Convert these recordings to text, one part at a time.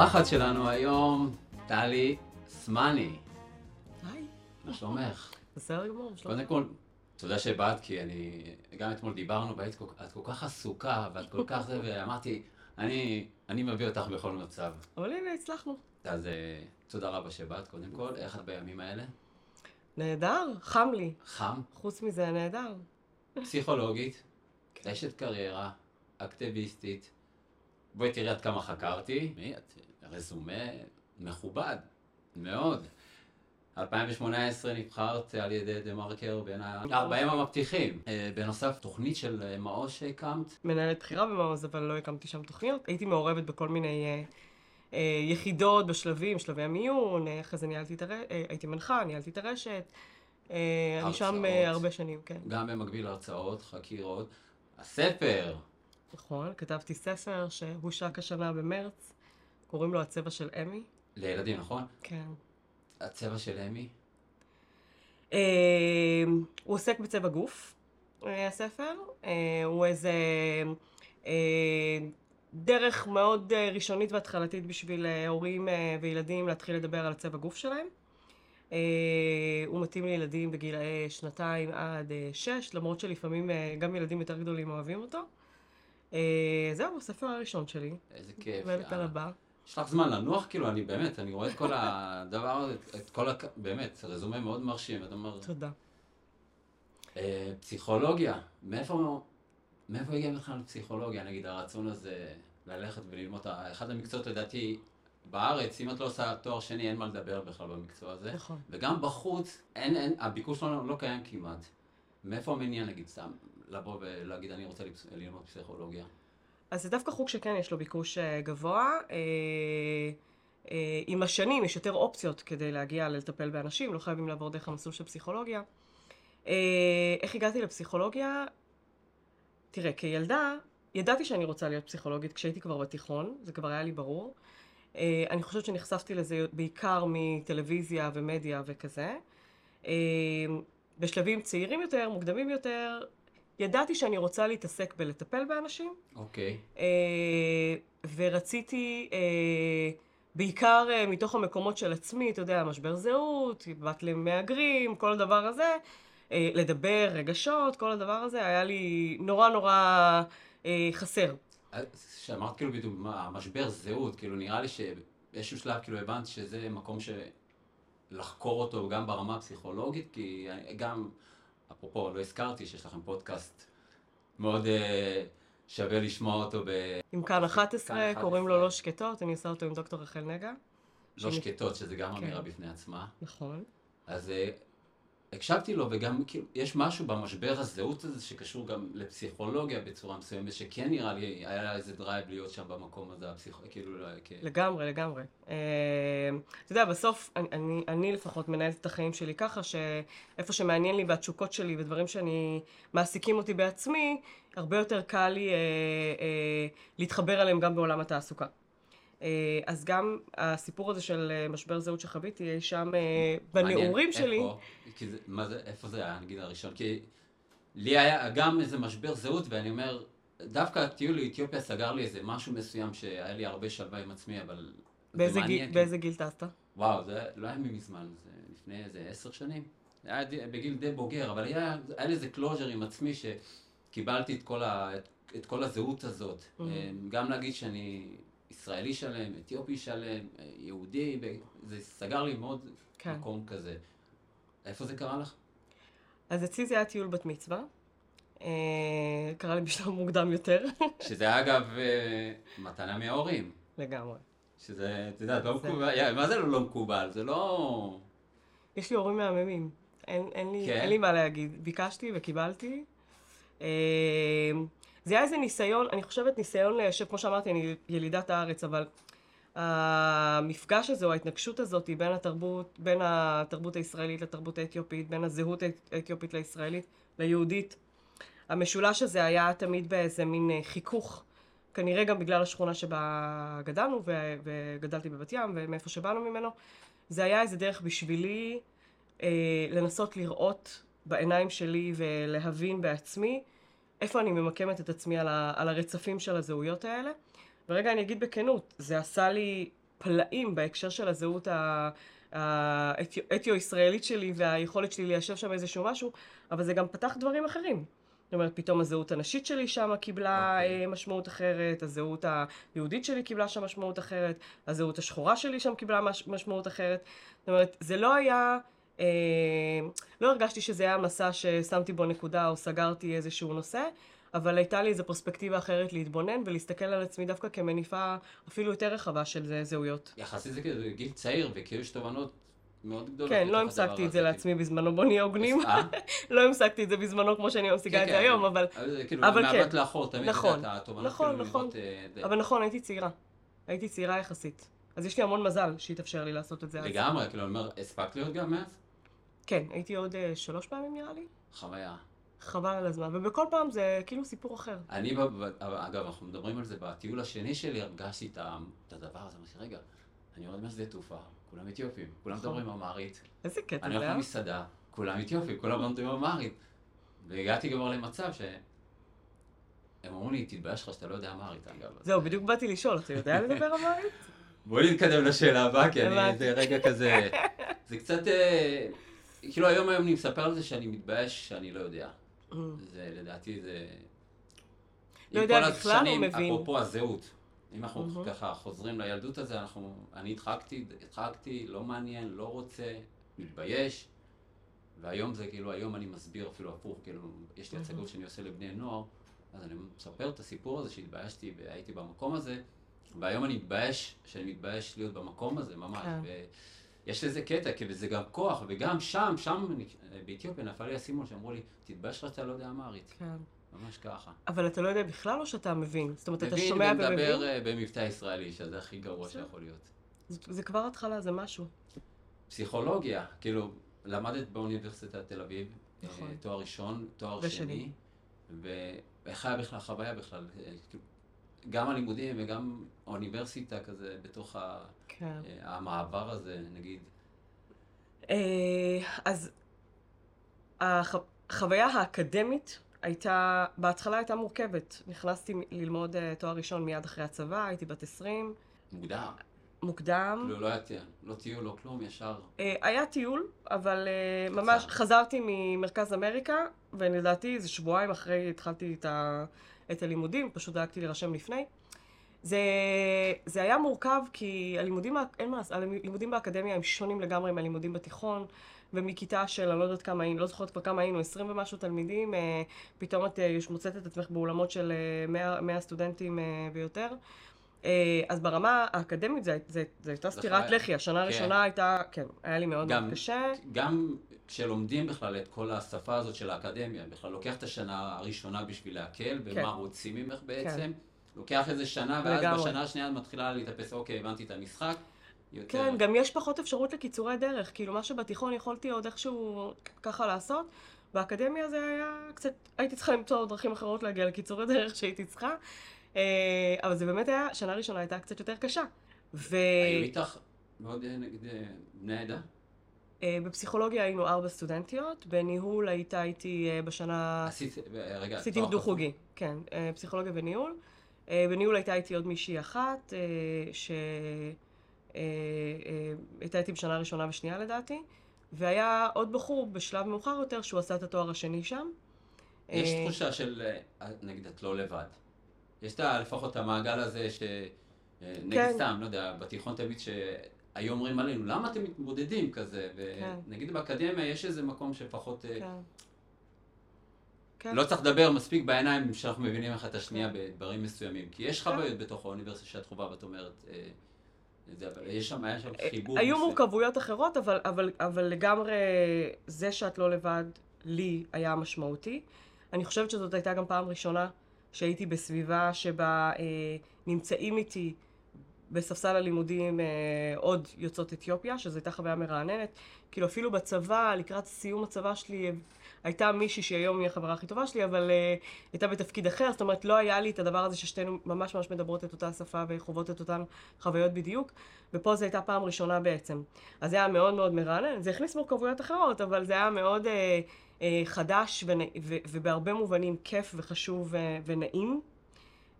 האורחת שלנו היום, טלי סמני. היי, מה שלומך? בסדר גמור, שלום. קודם כל, תודה שבאת, כי אני, גם אתמול דיברנו, והיית כל, את כל כך עסוקה, ואת כל כך זה, ואמרתי, אני, אני מביא אותך בכל מצב. אבל הנה, הצלחנו. אז אה, תודה רבה שבאת, קודם כל. איך את בימים האלה? נהדר, חם לי. חם, חוץ מזה, נהדר. פסיכולוגית, אשת קריירה, אקטיביסטית. בואי תראי עד כמה חקרתי. מי את? רזומה מכובד, מאוד. 2018 נבחרת על ידי דה מרקר בין ה-40 המבטיחים. אה, בנוסף, תוכנית של אה, מעוז שהקמת. מנהלת בחירה במעוז, אבל לא הקמתי שם תוכניות. הייתי מעורבת בכל מיני אה, אה, יחידות בשלבים, שלבי המיון, אה, אחרי זה ניהלתי את הרשת, אה, הייתי מנחה, ניהלתי את הרשת. אה, אני שם אה. הרבה שנים, כן. גם במקביל הרצאות, חקירות. הספר, נכון, כתבתי ספר שהושק השנה במרץ, קוראים לו הצבע של אמי. לילדים, נכון? כן. הצבע של אמי. אה, הוא עוסק בצבע גוף, אה, הספר. אה, הוא איזה אה, דרך מאוד אה, ראשונית והתחלתית בשביל אה, הורים אה, וילדים להתחיל לדבר על הצבע גוף שלהם. הוא מתאים לילדים בגילאי שנתיים עד שש, למרות שלפעמים גם ילדים יותר גדולים אוהבים אותו. זהו, הספר הראשון שלי. איזה כיף. עובדת על. הבא. יש לך זמן לנוח? כאילו, אני באמת, אני רואה את כל הדבר הזה, את כל ה... באמת, רזומה מאוד מרשים. אתה אומר, תודה. אה, פסיכולוגיה, מאיפה, מאיפה הגיע בכלל לפסיכולוגיה? נגיד, הרצון הזה ללכת וללמוד, אחד המקצועות לדעתי בארץ, אם את לא עושה תואר שני, אין מה לדבר בכלל במקצוע הזה. נכון. וגם בחוץ, אין, אין, הביקוש לא, לא קיים כמעט. מאיפה המניע, נגיד, סתם, לבוא ולהגיד, אני רוצה ללמוד פסיכולוגיה? אז זה דווקא חוג שכן יש לו ביקוש אה, גבוה. אה, אה, עם השנים יש יותר אופציות כדי להגיע לטפל באנשים, לא חייבים לעבור דרך המסלול של פסיכולוגיה. איך הגעתי לפסיכולוגיה? תראה, כילדה, ידעתי שאני רוצה להיות פסיכולוגית כשהייתי כבר בתיכון, זה כבר היה לי ברור. אני חושבת שנחשפתי לזה בעיקר מטלוויזיה ומדיה וכזה. בשלבים צעירים יותר, מוקדמים יותר, ידעתי שאני רוצה להתעסק בלטפל באנשים, אוקיי. אה, ורציתי, אה, בעיקר אה, מתוך המקומות של עצמי, אתה יודע, משבר זהות, בת למהגרים, כל הדבר הזה, לדבר, רגשות, כל הדבר הזה, היה לי נורא נורא חסר. שאמרת כאילו בדיוק, מה, המשבר זהות, כאילו נראה לי שבאיזשהו שלב כאילו הבנת שזה מקום שלחקור אותו גם ברמה הפסיכולוגית, כי גם, אפרופו, לא הזכרתי שיש לכם פודקאסט מאוד אה, שווה לשמוע אותו ב... עם כאן 11, כאן קוראים 11. לו לא שקטות, אני עושה אותו עם דוקטור רחל נגע. לא שאני- שקטות, שזה גם כן. אמירה בפני עצמה. נכון. אז אה, הקשבתי לו, וגם כאילו, יש משהו במשבר הזהות הזה שקשור גם לפסיכולוגיה בצורה מסוימת, שכן נראה לי, היה לה איזה דרייב להיות שם במקום הזה, הפסיכו... כאילו, לא, כ... לגמרי, לגמרי. אה, אתה יודע, בסוף, אני, אני, אני לפחות מנהלת את החיים שלי ככה, שאיפה שמעניין לי והתשוקות שלי ודברים שאני, מעסיקים אותי בעצמי, הרבה יותר קל לי אה, אה, להתחבר אליהם גם בעולם התעסוקה. אה, אז גם הסיפור הזה של אה, משבר זהות שחוויתי אי שם אה, בנעורים מעניין, שלי, איפה, כי זה, מה זה, איפה זה היה, נגיד, הראשון? כי לי היה גם איזה משבר זהות, ואני אומר, דווקא הטיול לאתיופיה סגר לי איזה משהו מסוים שהיה לי הרבה שלווה עם עצמי, אבל זה באיזה. גיל, כי- באיזה גיל טסת? וואו, זה לא היה מזמן, זה לפני איזה עשר שנים. היה די- בגיל די בוגר, אבל היה, היה לי איזה קלוז'ר עם עצמי שקיבלתי את כל, ה, את, את כל הזהות הזאת. Mhm. גם להגיד שאני ישראלי שלם, אתיופי שלם, יהודי, ב- זה סגר לי מאוד כן. מקום כזה. איפה זה קרה לך? אז אצלי זה היה טיול בת מצווה. אה, קרה לי בשלב מוקדם יותר, שזה אגב אה, מתנה מההורים. לגמרי. שזה, את יודעת, לא מקובל, מה זה לא לא מקובל? זה לא... יש לי הורים מהממים. אין, אין, לי, כן? אין לי מה להגיד. ביקשתי וקיבלתי. אה, זה היה איזה ניסיון, אני חושבת ניסיון ליישב, כמו שאמרתי, אני ילידת הארץ, אבל המפגש הזה, או ההתנגשות הזאת בין התרבות, בין התרבות הישראלית לתרבות האתיופית, בין הזהות האתיופית לישראלית, ליהודית, המשולש הזה היה תמיד באיזה מין אה, חיכוך, כנראה גם בגלל השכונה שבה גדלנו, ו- וגדלתי בבת ים, ומאיפה שבאנו ממנו. זה היה איזה דרך בשבילי אה, לנסות לראות בעיניים שלי ולהבין בעצמי איפה אני ממקמת את עצמי על, ה- על הרצפים של הזהויות האלה. ורגע אני אגיד בכנות, זה עשה לי פלאים בהקשר של הזהות האתיו-ישראלית שלי והיכולת שלי ליישב שם איזשהו משהו, אבל זה גם פתח דברים אחרים. זאת אומרת, פתאום הזהות הנשית שלי שם קיבלה okay. אוקיי. משמעות אחרת, הזהות היהודית שלי קיבלה שם משמעות אחרת, הזהות השחורה שלי שם קיבלה מש, משמעות אחרת. זאת אומרת, זה לא היה... אה, לא הרגשתי שזה היה מסע ששמתי בו נקודה או סגרתי איזשהו נושא, אבל הייתה לי איזו פרספקטיבה אחרת להתבונן ולהסתכל על עצמי דווקא כמניפה אפילו יותר רחבה של זהויות. יחסית זה גיל צעיר, וכאילו יש תובנות מאוד גדולות. כן, לא המשגתי את זה לעצמי בזמנו, בוא נהיה הוגנים. אה? לא המשגתי את זה בזמנו כמו שאני משיגה כן, את זה כן, היום, אבל... כאילו, מהבט לאחור, תמיד נכון, נכון, נכון. אה, אבל נכון, הייתי צעירה. הייתי צעירה יחסית. אז יש לי המון מזל שהתאפשר לי לעשות את זה. לגמרי, כאילו, אני אומר, הספקת להיות גם מאז? כן, הייתי עוד אה, שלוש פעמים נראה לי. חוויה. חבל על הזמן, ובכל פעם זה כאילו סיפור אחר. אני, אגב, אנחנו מדברים על זה, בטיול השני שלי הרגשתי את הדבר הזה, אמרתי, רגע, אני יורד מהשדה תעופה, כולם אתיופים, כולם נכון. מדברים אמרית. איזה קטע זה, אני הולך למסעדה, כולם אתיופים, כולם מדברים אמרית. והגעתי כבר למצב ש... הם אמרו לי, תתבייש לך שאתה לא יודע אמרית, אגב. זהו, בדיוק באתי לשאול, אתה יודע לדבר אמרית? בואי נתקדם לשאלה הבאה, כי אני, זה רגע כזה, זה קצת, אה, כאילו היום היום אני מספר על זה שאני מתבייש שאני לא יודע. Mm. זה, לדעתי, זה... לא יודע בכלל, הוא מבין. אפרופו הזהות. אם אנחנו mm-hmm. ככה חוזרים לילדות הזה, אנחנו, אני הדחקתי, הדחקתי, לא מעניין, לא רוצה, מתבייש. והיום זה כאילו, היום אני מסביר אפילו הפוך, כאילו, יש לי mm-hmm. הצגות שאני עושה לבני נוער, אז אני מספר את הסיפור הזה שהתביישתי והייתי במקום הזה, והיום אני מתבייש, שאני מתבייש להיות במקום הזה, ממש. כן. ויש לזה קטע, כי זה גם כוח, וגם שם, שם, באתיופיה נפל לי הסימון שאמרו לי, תתבייש לך שאתה לא יודע אמרית. כן. ממש ככה. אבל אתה לא יודע בכלל או שאתה מבין? זאת אומרת, אתה שומע ומבין? מבין ומדבר אה, במבטא ישראלי, שזה הכי גרוע שיכול להיות. זה, זה כבר התחלה, זה משהו. פסיכולוגיה, כאילו, למדת באוניברסיטת תל אביב, אה, נכון. תואר ראשון, תואר ושני. שני, ואיך היה בכלל החוויה בכלל? אה, גם הלימודים וגם האוניברסיטה כזה, בתוך כן. המעבר הזה, נגיד. אז החוויה האקדמית הייתה, בהתחלה הייתה מורכבת. נכנסתי ללמוד uh, תואר ראשון מיד אחרי הצבא, הייתי בת 20. מוקדם. מוקדם. לא, לא היה טיול, לא טיול, לא כלום, ישר. היה טיול, אבל ממש חזרתי ממרכז אמריקה, ולדעתי איזה שבועיים אחרי התחלתי את, ה, את הלימודים, פשוט דאגתי להירשם לפני. זה, זה היה מורכב כי הלימודים, אין מה הלימודים באקדמיה הם שונים לגמרי מהלימודים בתיכון. ומכיתה של, אני לא יודעת כמה היינו, לא זוכרת כבר כמה היינו, 20 ומשהו תלמידים, אה, פתאום את אה, מוצאת את עצמך באולמות של 100, 100 סטודנטים אה, ויותר. אז ברמה האקדמית זו הייתה סטירת לחי, השנה כן. הראשונה כן. הייתה, כן, היה לי מאוד גם, מאוד קשה. גם כשלומדים בכלל את כל השפה הזאת של האקדמיה, בכלל לוקח את השנה הראשונה בשביל להקל, ומה כן. רוצים ממך בעצם. כן. לוקח איזה שנה, ואז לגמרי. בשנה השנייה את מתחילה להתאפס, אוקיי, הבנתי את המשחק. יותר... כן, גם יש פחות אפשרות לקיצורי דרך. כאילו, מה שבתיכון יכולתי עוד איכשהו ככה לעשות, באקדמיה זה היה קצת... הייתי צריכה למצוא דרכים אחרות להגיע לקיצורי דרך שהייתי צריכה. אה, אבל זה באמת היה, שנה ראשונה הייתה קצת יותר קשה. ו... היו איתך מאוד אה, נגד אה, בני העדה? בפסיכולוגיה היינו ארבע סטודנטיות, בניהול הייתה איתי בשנה... עשית, רגע, עשיתי דו-חוגי, כן, פסיכולוגיה וניהול. בניהול הייתה איתי עוד מישהי אחת, ש... אה, אה, הייתה איתי בשנה ראשונה ושנייה לדעתי, והיה עוד בחור בשלב מאוחר יותר שהוא עשה את התואר השני שם. יש תחושה של, נגיד, את לא לבד. יש את לפחות המעגל הזה ש... נגיד כן. סתם, לא יודע, בתיכון תמיד שהיו אומרים עלינו, למה אתם מתמודדים כזה? ונגיד כן. באקדמיה יש איזה מקום שפחות... כן. כן. לא צריך לדבר מספיק בעיניים שאנחנו מבינים אחד את השנייה כן. בדברים מסוימים. כי יש כן. חוויות בתוך האוניברסיטה שאת חובה ואת אומרת, יש שם, היה שם חיבור. היו מורכבויות אחרות, אבל, אבל, אבל לגמרי זה שאת לא לבד, לי היה משמעותי. אני חושבת שזאת הייתה גם פעם ראשונה שהייתי בסביבה שבה אה, נמצאים איתי בספסל הלימודים אה, עוד יוצאות אתיופיה, שזו הייתה חוויה מרעננת. כאילו אפילו בצבא, לקראת סיום הצבא שלי, הייתה מישהי שהיום היא החברה הכי טובה שלי, אבל uh, הייתה בתפקיד אחר, זאת אומרת, לא היה לי את הדבר הזה ששתינו ממש ממש מדברות את אותה שפה וחוות את אותן חוויות בדיוק, ופה זו הייתה פעם ראשונה בעצם. אז זה היה מאוד מאוד מרענן, זה הכניס מורכבויות אחרות, אבל זה היה מאוד uh, חדש ונ... ו... ובהרבה מובנים כיף וחשוב ו... ונעים.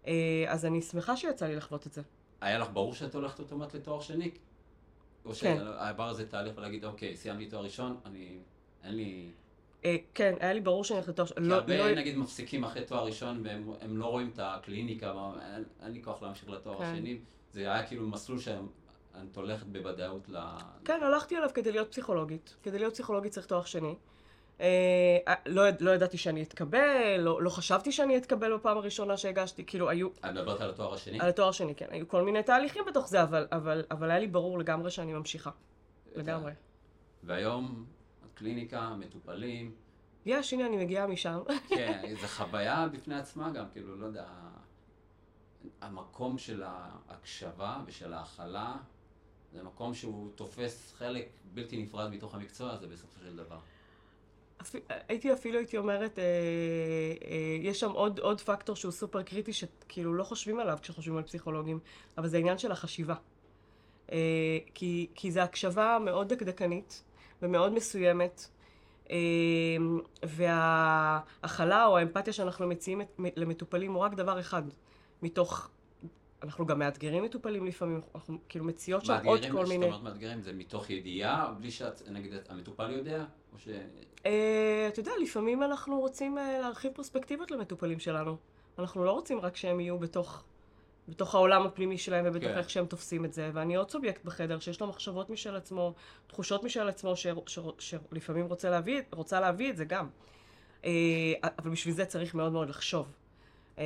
Uh, אז אני שמחה שיצא לי לחוות את זה. היה לך ברור שאת הולכת אוטומט לתואר שני? או כן. שהעבר הזה תהליך ולהגיד, אוקיי, סיימתי תואר ראשון, אני... אין לי... אה, כן, היה לי ברור שאני הולכת לתואר... כי לא- הרבה לא- נגיד מפסיקים אחרי תואר ראשון והם הם לא רואים את הקליניקה, מה- אין, אין לי כוח להמשיך לתואר כן. השני. זה היה כאילו מסלול שאת הולכת בוודאות ל... כן, הלכתי עליו כדי להיות פסיכולוגית. כדי להיות פסיכולוגית צריך תואר שני. אה, לא, לא ידעתי שאני אתקבל, לא, לא חשבתי שאני אתקבל בפעם הראשונה שהגשתי, כאילו היו, את מדברת על התואר השני? על התואר השני, כן, היו כל מיני תהליכים בתוך זה, אבל, אבל, אבל היה לי ברור לגמרי שאני ממשיכה. לגמרי. והיום, הקליניקה, מטופלים, יש, הנה אני מגיעה משם. כן, זו חוויה בפני עצמה גם, כאילו, לא יודע, המקום של ההקשבה ושל ההכלה, זה מקום שהוא תופס חלק בלתי נפרד מתוך המקצוע הזה בסופו של דבר. הייתי אפילו, הייתי אומרת, אה, אה, יש שם עוד, עוד פקטור שהוא סופר קריטי, שכאילו לא חושבים עליו כשחושבים על פסיכולוגים, אבל זה העניין של החשיבה. אה, כי, כי זו הקשבה מאוד דקדקנית ומאוד מסוימת, אה, וההכלה או האמפתיה שאנחנו מציעים למטופלים הוא רק דבר אחד מתוך... אנחנו גם מאתגרים מטופלים לפעמים, אנחנו כאילו מציעות שם עוד מאתגרים, כל מיני... אומרת מאתגרים, זה מתוך ידיעה, בלי שאת, נגיד, המטופל יודע, או ש... אה, אתה יודע, לפעמים אנחנו רוצים אה, להרחיב פרספקטיבות למטופלים שלנו. אנחנו לא רוצים רק שהם יהיו בתוך, בתוך העולם הפנימי שלהם ובתוך כן. איך שהם תופסים את זה. ואני עוד סובייקט בחדר שיש לו מחשבות משל עצמו, תחושות משל עצמו, ש, ש, שלפעמים רוצה להביא, רוצה להביא את זה גם. אה, אבל בשביל זה צריך מאוד מאוד לחשוב. אה,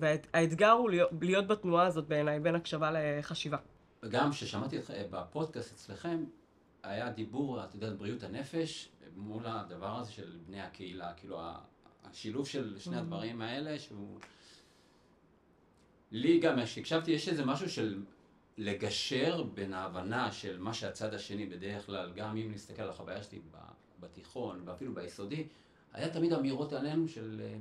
והאתגר הוא להיות, בתנועה הזאת בעיניי, בין הקשבה לחשיבה. וגם כששמעתי אה, בפודקאסט אצלכם, היה דיבור, את יודעת, בריאות הנפש, מול הדבר הזה של בני הקהילה, כאילו השילוב של שני Mhm. הדברים האלה, שהוא... לי גם, כשהקשבתי, יש איזה משהו של לגשר בין ההבנה של מה שהצד השני בדרך כלל, גם אם נסתכל על החוויה שלי בתיכון ואפילו ביסודי, היה תמיד אמירות עלינו של אה,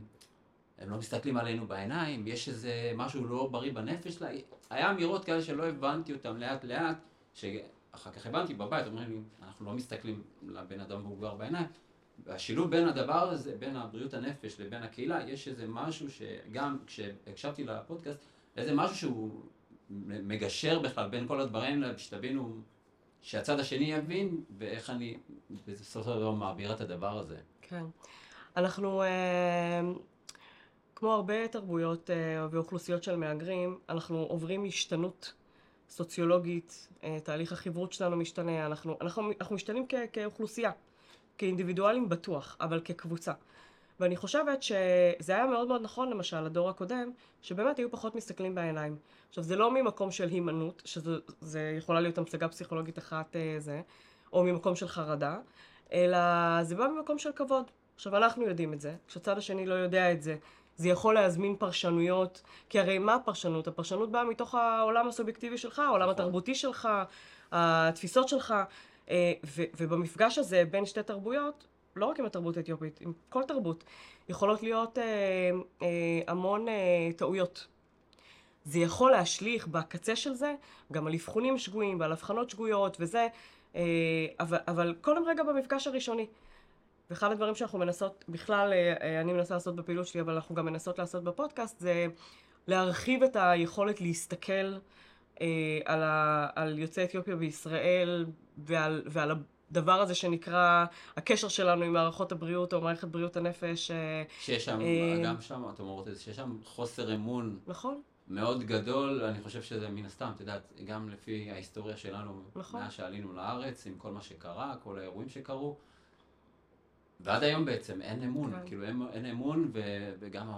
הם לא מסתכלים עלינו בעיניים, יש איזה משהו לא בריא בנפש שלה, היה אמירות כאלה שלא הבנתי אותן לאט לאט, שאחר כך הבנתי בבית, אומרים לי, אנחנו לא מסתכלים לבן אדם מבוגר בעיניים. והשילוב בין הדבר הזה, בין הבריאות הנפש לבין הקהילה, יש איזה משהו שגם כשהקשבתי לפודקאסט, איזה משהו שהוא מגשר בכלל בין כל הדברים האלה, שתבינו, שהצד השני יבין, ואיך אני בסופו של דבר מעביר את הדבר הזה. כן. אנחנו, אה, כמו הרבה תרבויות אה, ואוכלוסיות של מהגרים, אנחנו עוברים השתנות סוציולוגית, אה, תהליך החברות שלנו משתנה, אנחנו, אנחנו, אנחנו משתנים כ, כאוכלוסייה, כאינדיבידואלים בטוח, אבל כקבוצה. ואני חושבת שזה היה מאוד מאוד נכון, למשל, לדור הקודם, שבאמת היו פחות מסתכלים בעיניים. עכשיו, זה לא ממקום של הימנעות, שזה זה יכולה להיות המשגה פסיכולוגית אחת אה, זה, או ממקום של חרדה, אלא זה בא ממקום של כבוד. עכשיו, אנחנו יודעים את זה, כשהצד השני לא יודע את זה, זה יכול להזמין פרשנויות, כי הרי מה הפרשנות? הפרשנות באה מתוך העולם הסובייקטיבי שלך, העולם נכון. התרבותי שלך, התפיסות שלך, אה, ו- ובמפגש הזה בין שתי תרבויות, לא רק עם התרבות האתיופית, עם כל תרבות, יכולות להיות אה, אה, המון אה, טעויות. זה יכול להשליך בקצה של זה גם על אבחונים שגויים ועל הבחנות שגויות וזה, אה, אבל, אבל קודם רגע במפגש הראשוני. ואחד הדברים שאנחנו מנסות, בכלל אה, אה, אני מנסה לעשות בפעילות שלי, אבל אנחנו גם מנסות לעשות בפודקאסט, זה להרחיב את היכולת להסתכל אה, על, ה, על יוצאי אתיופיה בישראל ועל, ועל הדבר הזה שנקרא הקשר שלנו עם מערכות הבריאות או מערכת בריאות הנפש, אה, שיש שם, אה, גם שם, את אומרת, שיש שם חוסר אמון נכון? מאוד גדול, אני חושב שזה מן הסתם, את יודעת, גם לפי ההיסטוריה שלנו, נכון. מאז שעלינו לארץ, עם כל מה שקרה, כל האירועים שקרו, ועד היום בעצם אין אמון, כן. כאילו אין, אין אמון, ו, וגם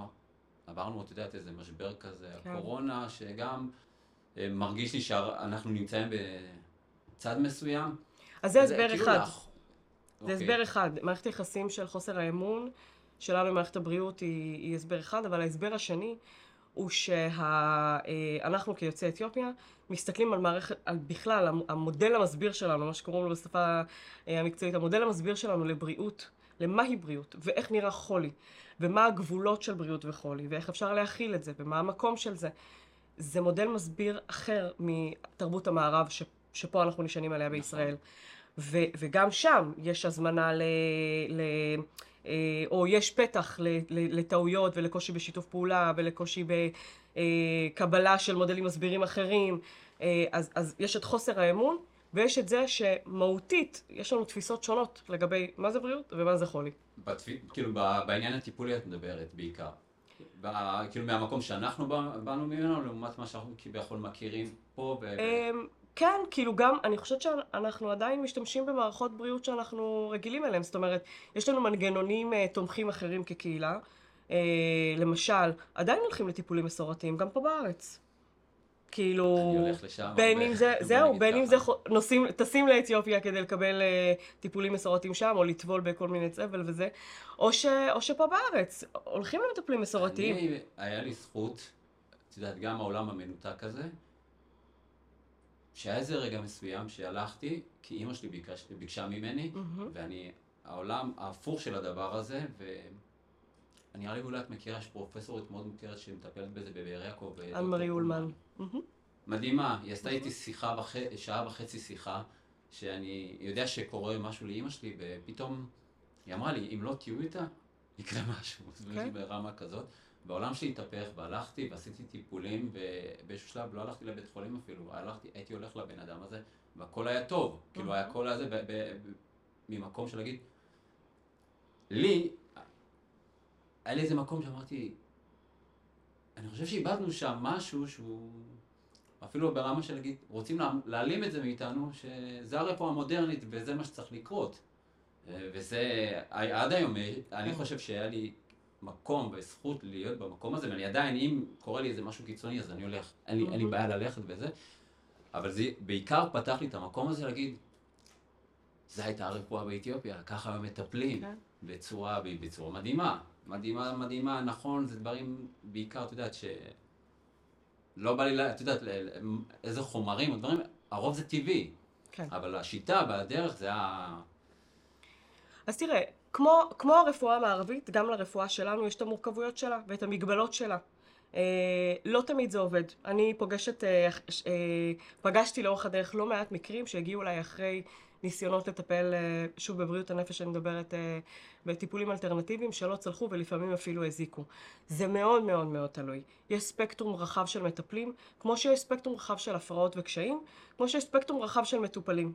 עברנו, את יודעת, איזה משבר כזה, כן. הקורונה, שגם אה, מרגיש לי שאנחנו נמצאים בצד מסוים. אז זה הסבר כאילו אחד. לך- זה אוקיי. הסבר אחד. מערכת היחסים של חוסר האמון שלנו עם מערכת הבריאות היא, היא הסבר אחד, אבל ההסבר השני הוא שאנחנו כיוצאי אתיופיה מסתכלים על מערכת, על בכלל, המ- המודל המסביר שלנו, מה שקוראים לו בשפה אה, המקצועית, המודל המסביר שלנו לבריאות, למהי בריאות, ואיך נראה חולי, ומה הגבולות של בריאות וחולי, ואיך אפשר להכיל את זה, ומה המקום של זה. זה מודל מסביר אחר מתרבות המערב ש, שפה אנחנו נשענים עליה בישראל. ו, וגם שם יש הזמנה ל... ל אה, או יש פתח לטעויות ולקושי בשיתוף פעולה ולקושי ב, אה, של מודלים מסבירים אחרים, אה, אז, אז יש את חוסר האמון, ויש את זה שמהותית, יש לנו תפיסות שונות לגבי מה זה בריאות ומה זה חולי. בתפ... כאילו בעניין הטיפולי את מדברת בעיקר. ב... כאילו מהמקום שאנחנו באנו ממנו, לעומת מה שאנחנו כביכול מכירים פה. ו... אמ, כן, כאילו גם, אני חושבת שאנחנו עדיין משתמשים במערכות בריאות שאנחנו רגילים אליהן. זאת אומרת, יש לנו מנגנונים uh, תומכים אחרים כקהילה. Uh, למשל, עדיין הולכים לטיפולים מסורתיים, גם פה בארץ. כאילו, בין אם זה, זהו, בין אם זה נוסעים, טסים לאתיופיה כדי לקבל uh, טיפולים מסורתיים שם, או לטבול בכל מיני צבל וזה, או, ש, או שפה בארץ, הולכים למטפלים מסורתיים. אני, היה לי זכות, את יודעת, גם העולם המנותק הזה, שהיה איזה רגע מסוים שהלכתי, כי אימא שלי ביקש, ביקשה ממני, mm-hmm. ואני, העולם ההפוך של הדבר הזה, ונראה לי אולי את מכירה, יש פרופסורית מאוד מוכרת שמטפלת בזה בבאר יעקב. אנמרי אולמן. Mm-hmm. מדהימה, היא עשתה איתי שיחה, בח... שעה וחצי שיחה, שאני יודע שקורה משהו לאימא שלי, ופתאום היא אמרה לי, אם לא תהיו איתה, יקרה משהו. כן. ברמה כזאת. והעולם שלי התהפך, והלכתי ועשיתי טיפולים, ובאיזשהו שלב לא הלכתי לבית חולים אפילו, הלכתי, הייתי הולך לבן אדם הזה, והכל היה טוב, כאילו היה הכל הזה, ממקום של להגיד, לי, היה לי איזה מקום שאמרתי, אני חושב שאיבדנו שם משהו שהוא אפילו ברמה של להגיד, רוצים להעלים את זה מאיתנו, שזה הרפואה המודרנית וזה מה שצריך לקרות. וזה, עד היום, אני כן. חושב שהיה לי מקום וזכות להיות במקום הזה, ואני עדיין, אם קורה לי איזה משהו קיצוני, אז אני הולך, אין לי, אין לי בעיה ללכת וזה, אבל זה בעיקר פתח לי את המקום הזה להגיד, זה הייתה הרפואה באתיופיה, ככה הם מטפלים, כן. בצורה, בצורה מדהימה, מדהימה, מדהימה, נכון, זה דברים, בעיקר, את יודעת, ש... לא בא לי, את יודעת, איזה חומרים, הדברים, הרוב זה טבעי, כן. אבל השיטה והדרך זה ה... אז תראה, כמו, כמו הרפואה המערבית, גם לרפואה שלנו יש את המורכבויות שלה ואת המגבלות שלה. אה, לא תמיד זה עובד. אני פוגשת, אה, אה, פגשתי לאורך הדרך לא מעט מקרים שהגיעו אליי אחרי ניסיונות לטפל, אה, שוב בבריאות הנפש אני מדברת, אה, בטיפולים אלטרנטיביים שלא צלחו ולפעמים אפילו הזיקו. זה מאוד מאוד מאוד תלוי. יש ספקטרום רחב של מטפלים, כמו שיש ספקטרום רחב של הפרעות וקשיים, כמו שיש ספקטרום רחב של מטופלים.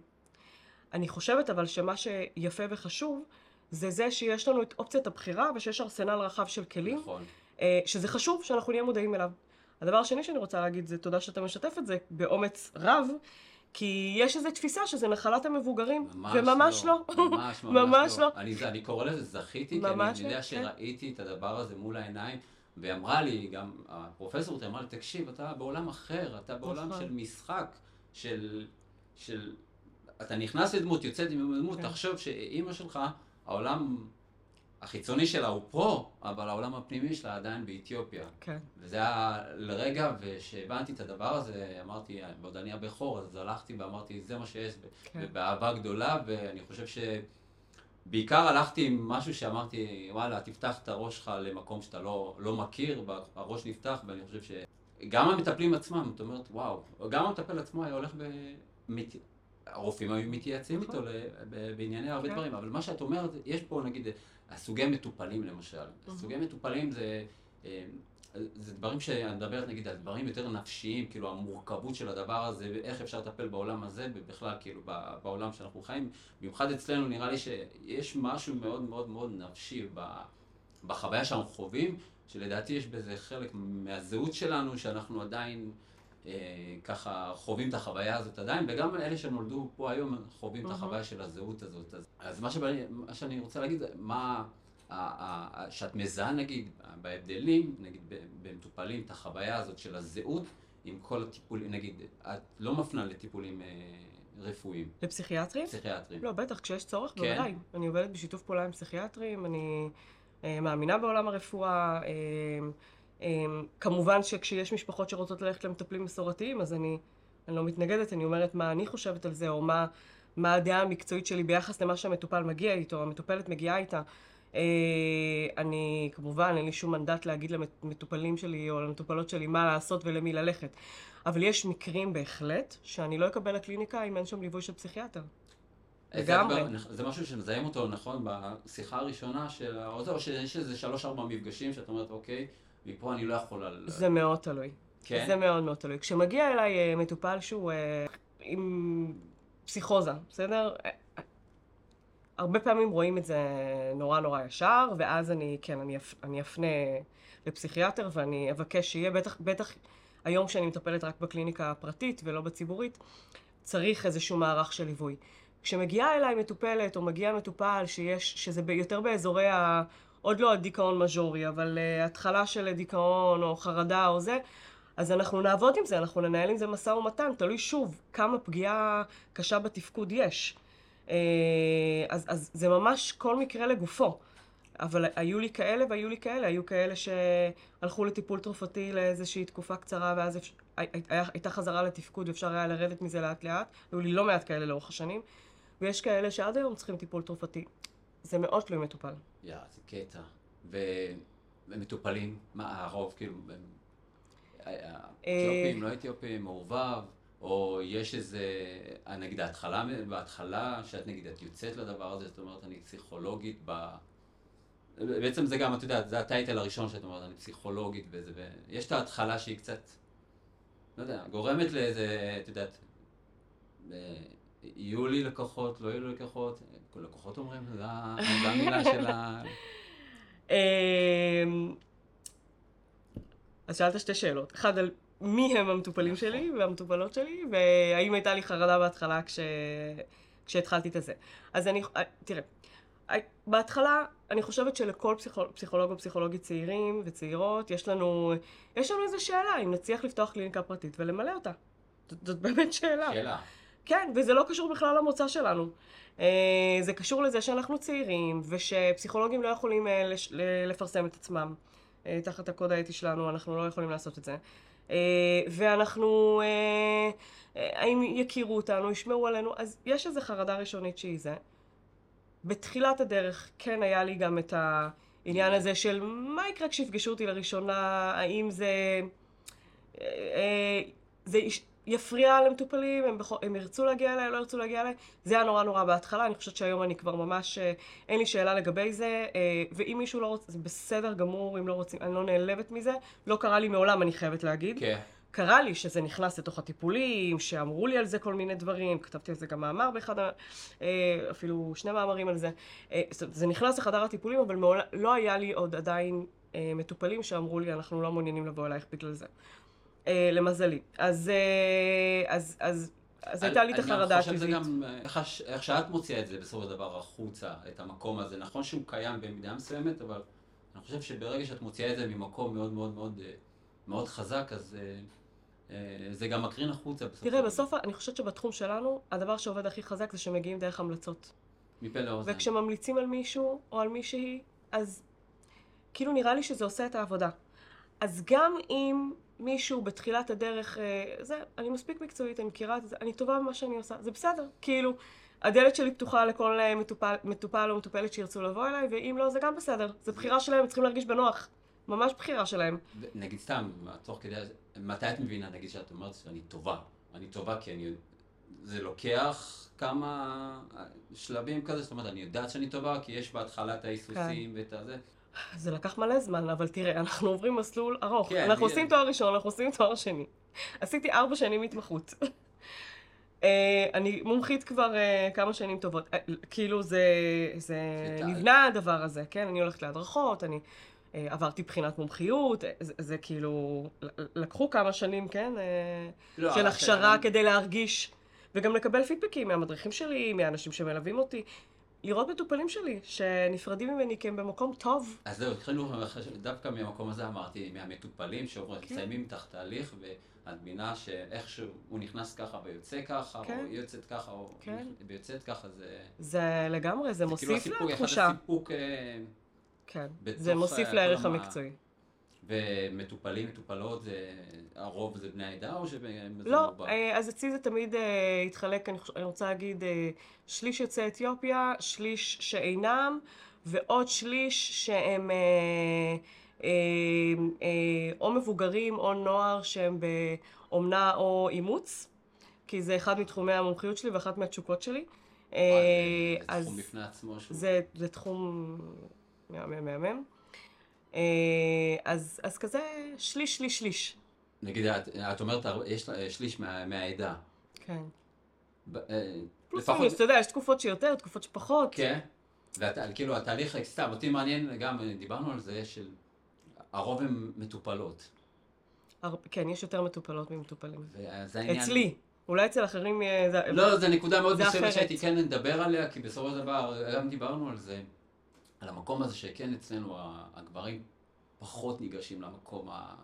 אני חושבת אבל שמה שיפה וחשוב זה זה שיש לנו את אופציית הבחירה ושיש ארסנל רחב של כלים, נכון. אה, שזה חשוב שאנחנו נהיה מודעים אליו. הדבר השני שאני רוצה להגיד זה תודה שאתה משתף את זה באומץ רב, כי יש איזו תפיסה שזה נחלת המבוגרים, ממש וממש לא. לא. ממש, ממש, ממש לא. לא. אני, אני קורא לזה זכיתי, כי אני יודע כן. שראיתי את הדבר הזה מול העיניים, והיא אמרה לי, גם הפרופסורית אמרה לי, תקשיב, אתה בעולם אחר, אתה בעולם נכון. של משחק, של, של... אתה נכנס לדמות, יוצאת עם דמות, כן. תחשוב שאימא שלך... העולם החיצוני שלה הוא פה, אבל העולם הפנימי שלה עדיין באתיופיה. כן. וזה היה לרגע, וכשהבנתי את הדבר הזה, אמרתי, ועוד אני הבכור, אז הלכתי ואמרתי, זה מה שיש, כן. ובאהבה גדולה, ואני חושב ש... בעיקר הלכתי עם משהו שאמרתי, וואלה, תפתח את הראש שלך למקום שאתה לא, לא מכיר, הראש נפתח, ואני חושב שגם המטפלים עצמם, זאת אומרת, וואו, גם המטפל עצמו היה הולך ב... הרופאים היו מתייעצים איתו נכון. בענייני הרבה כן. דברים, אבל מה שאת אומרת, יש פה נגיד הסוגי מטופלים למשל. סוגי מטופלים זה... אה, זה דברים שאני מדברת נגיד על דברים יותר נפשיים, כאילו המורכבות של הדבר הזה, איך אפשר לטפל בעולם הזה, ובכלל כאילו בעולם שאנחנו חיים. במיוחד אצלנו נראה לי שיש משהו מאוד מאוד מאוד נפשי בחוויה שאנחנו חווים, שלדעתי יש בזה חלק מהזהות שלנו, שאנחנו עדיין... אה, ככה חווים את החוויה הזאת עדיין, וגם אלה שנולדו פה היום חווים את החוויה של הזהות הזאת. אז, אז מה, שבא, מה שאני רוצה להגיד, מה, שאת מזהה נגיד בהבדלים, נגיד במטופלים, את החוויה הזאת של הזהות עם כל הטיפולים, נגיד, את לא מפנה לטיפולים אה, רפואיים. לפסיכיאטרים? פסיכיאטרים. לא, בטח, כשיש צורך, כן. בוודאי. אני עובדת בשיתוף פעולה עם פסיכיאטרים, אני אה, מאמינה בעולם הרפואה. אה, כמובן שכשיש משפחות שרוצות ללכת למטפלים מסורתיים, אז אני, אני לא מתנגדת, אני אומרת מה אני חושבת על זה, או מה, מה הדעה המקצועית שלי ביחס למה שהמטופל מגיע איתו, המטופלת מגיעה איתה. אה, אני, כמובן, אין לי שום מנדט להגיד למטופלים שלי או למטופלות שלי מה לעשות ולמי ללכת. אבל יש מקרים בהחלט שאני לא אקבל לקליניקה אם אין שם ליווי של פסיכיאטר. לגמרי. זה, משהו שמזהים אותו, נכון, בשיחה הראשונה של, או זה, או שיש איזה שלוש-ארבע מפגשים שאת אומרת, אוקיי, מפה אני לא יכול על... זה מאוד תלוי. כן? זה מאוד מאוד תלוי. כשמגיע אליי אה, מטופל שהוא אה, עם פסיכוזה, בסדר? הרבה פעמים רואים את זה נורא נורא ישר, ואז אני, כן, אני, אפ, אני אפנה לפסיכיאטר ואני אבקש שיהיה, בטח, בטח היום שאני מטפלת רק בקליניקה הפרטית ולא בציבורית, צריך איזשהו מערך של ליווי. כשמגיעה אליי מטופלת או מגיע מטופל שיש, שזה יותר באזורי ה... עוד לא הדיכאון מז'ורי, אבל uh, התחלה של דיכאון או חרדה או זה, אז אנחנו נעבוד עם זה, אנחנו ננהל עם זה משא ומתן, תלוי שוב כמה פגיעה קשה בתפקוד יש. Uh, אז, אז זה ממש כל מקרה לגופו. אבל היו לי כאלה והיו לי כאלה, היו כאלה שהלכו לטיפול תרופתי לאיזושהי תקופה קצרה ואז אפ... הייתה חזרה לתפקוד ואפשר היה לרדת מזה לאט לאט, היו לי לא מעט כאלה לאורך השנים, ויש כאלה שעד היום צריכים טיפול תרופתי. זה מאוד תלוי מטופל. יא, זה קטע. ומטופלים, מה הרוב, כאילו, אה, אתיופים, לא אתיופים, מעורבב, או יש איזה, אה, נגיד ההתחלה, בהתחלה, שאת נגיד, את יוצאת לדבר הזה, זאת אומרת, אני פסיכולוגית ב... בעצם זה גם, את יודעת, זה הטייטל הראשון שאת אומרת, אני פסיכולוגית וזה, ויש את ההתחלה שהיא קצת, לא יודע, גורמת לאיזה, את יודעת, יהיו לי לקוחות, לא יהיו לי לקוחות, לקוחות אומרים, זו המילה של ה... אמ, אז שאלת שתי שאלות. אחד, על מי הם המטופלים נכון. שלי והמטופלות שלי, והאם הייתה לי חרדה בהתחלה כש... כשהתחלתי את הזה. אז אני, אה, תראה, אה, בהתחלה, אני חושבת שלכל פסיכול, פסיכולוג או פסיכולוגית צעירים וצעירות, יש לנו, יש לנו איזו שאלה, אם נצליח לפתוח קליניקה פרטית ולמלא אותה. זאת, זאת באמת שאלה. שאלה. כן, וזה לא קשור בכלל למוצא שלנו. אה, זה קשור לזה שאנחנו צעירים, ושפסיכולוגים לא יכולים אה, לפרסם את עצמם. אה, תחת הקוד האתי שלנו, אנחנו לא יכולים לעשות את זה. ואנחנו, האם יכירו אותנו, ישמעו עלינו, אז יש איזו חרדה ראשונית שהיא זה. בתחילת הדרך כן היה לי גם את העניין הזה של מה יקרה כשיפגשו אותי לראשונה, האם זה... זה יפריע למטופלים, הם, בכל, הם ירצו להגיע אליי, לא ירצו להגיע אליי. זה היה נורא נורא בהתחלה, אני חושבת שהיום אני כבר ממש, אה, אין לי שאלה לגבי זה, אה, ואם מישהו לא רוצה, זה בסדר גמור, אם לא רוצים, אני לא נעלבת מזה. לא קרה לי מעולם, אני חייבת להגיד. כן. קרה לי שזה נכנס לתוך הטיפולים, שאמרו לי על זה כל מיני דברים, כתבתי על זה גם מאמר באחד, אה, אפילו שני מאמרים על זה. זה נכנס לחדר הטיפולים, אבל מעולם, לא היה לי עוד עדיין מטופלים שאמרו לי, אנחנו לא מעוניינים לבוא אלייך בגלל זה. אה, למזלי. אז, אה, אז, אז, אז הייתה לי את החרדה הטבעית. אני חושב שזה גם, איך, איך שאת מוציאה את זה בסופו של דבר החוצה, את המקום הזה, נכון שהוא קיים במידה מסוימת, אבל אני חושב שברגע שאת מוציאה את זה ממקום מאוד מאוד מאוד, אה, מאוד חזק, אז זה גם מקרין החוצה בסופו תראה, בסוף אני חושבת שבתחום שלנו, הדבר שעובד הכי חזק זה שמגיעים דרך המלצות. מפה לאוזן. וכשממליצים על מישהו או על מישהי, אז כאילו נראה לי שזה עושה את העבודה. אז גם אם מישהו בתחילת הדרך, אה, זה, אני מספיק מקצועית, אני מכירה את זה, אני טובה במה שאני עושה, זה בסדר. כאילו, הדלת שלי פתוחה לכל אה, מטופל, מטופל או מטופלת שירצו לבוא אליי, ואם לא, זה גם בסדר. זה בחירה שלהם, צריכים להרגיש בנוח. ממש בחירה שלהם. נגיד סתם, תוך כדי, מתי את מבינה, נגיד שאת אומרת שאני טובה? אני טובה כי אני... זה לוקח כמה שלבים כזה, זאת אומרת, אני יודעת שאני טובה, כי יש בהתחלה את ההיסוסים כן. ואת הזה. זה לקח מלא זמן, אבל תראה, אנחנו עוברים מסלול ארוך. כן, אנחנו עושים תואר ראשון, אנחנו עושים תואר שני. עשיתי ארבע שנים התמחות. uh, אני מומחית כבר uh, כמה שנים טובות. Uh, כאילו זה, זה נבנה הדבר הזה, כן? אני הולכת להדרכות, אני uh, עברתי בחינת מומחיות, זה, זה כאילו, לקחו כמה שנים, כן? Uh, לא, של הכשרה. כדי להרגיש, וגם לקבל פידבקים מהמדריכים שלי, מהאנשים שמלווים אותי. לראות מטופלים שלי שנפרדים ממני כי הם במקום טוב. אז זהו, התחלנו דווקא מהמקום הזה אמרתי, מהמטופלים שמסיימים כן. תחת תהליך ואת מבינה שאיכשהו הוא נכנס ככה ויוצא ככה, כן. או יוצאת ככה, או כן. ויוצאת ככה, זה... זה לגמרי, זה, זה מוסיף כאילו לתחושה. אחד הסיפוק... אה, כן, זה מוסיף אה, לערך המקצועי. ומטופלים, מטופלות, זה, הרוב זה בני העדה או שזה לא? אה, אז אצלי זה תמיד uh, התחלק, אני, אני רוצה להגיד, uh, שליש יוצאי אתיופיה, שליש שאינם, ועוד שליש שהם או מבוגרים או נוער שהם באומנה או אימוץ, כי זה אחד מתחומי המומחיות שלי ואחת מהתשוקות שלי. אה, זה אז תחום בפני עצמו שהוא... זה, זה תחום מהמם מהמם. אה, אז, אז כזה שליש, שליש, שליש. נגיד, את, את אומרת, יש שליש מה, מהעדה. כן. ב- אה, פלוס לפחות- מינוס, אתה יודע, יש תקופות שיותר, תקופות שפחות. כן. וכאילו, התהליך, סתם, אותי מעניין, גם דיברנו על זה, של הרוב הן מטופלות. הר... כן, יש יותר מטופלות ממטופלים. וזה העניין... אצלי. אולי אצל אחרים. זה- לא, זו נקודה מאוד זה מסוימת. שהייתי כן נדבר עליה, כי בסופו של דבר, גם דיברנו על זה, על המקום הזה שכן אצלנו הגברים פחות ניגשים למקום ה...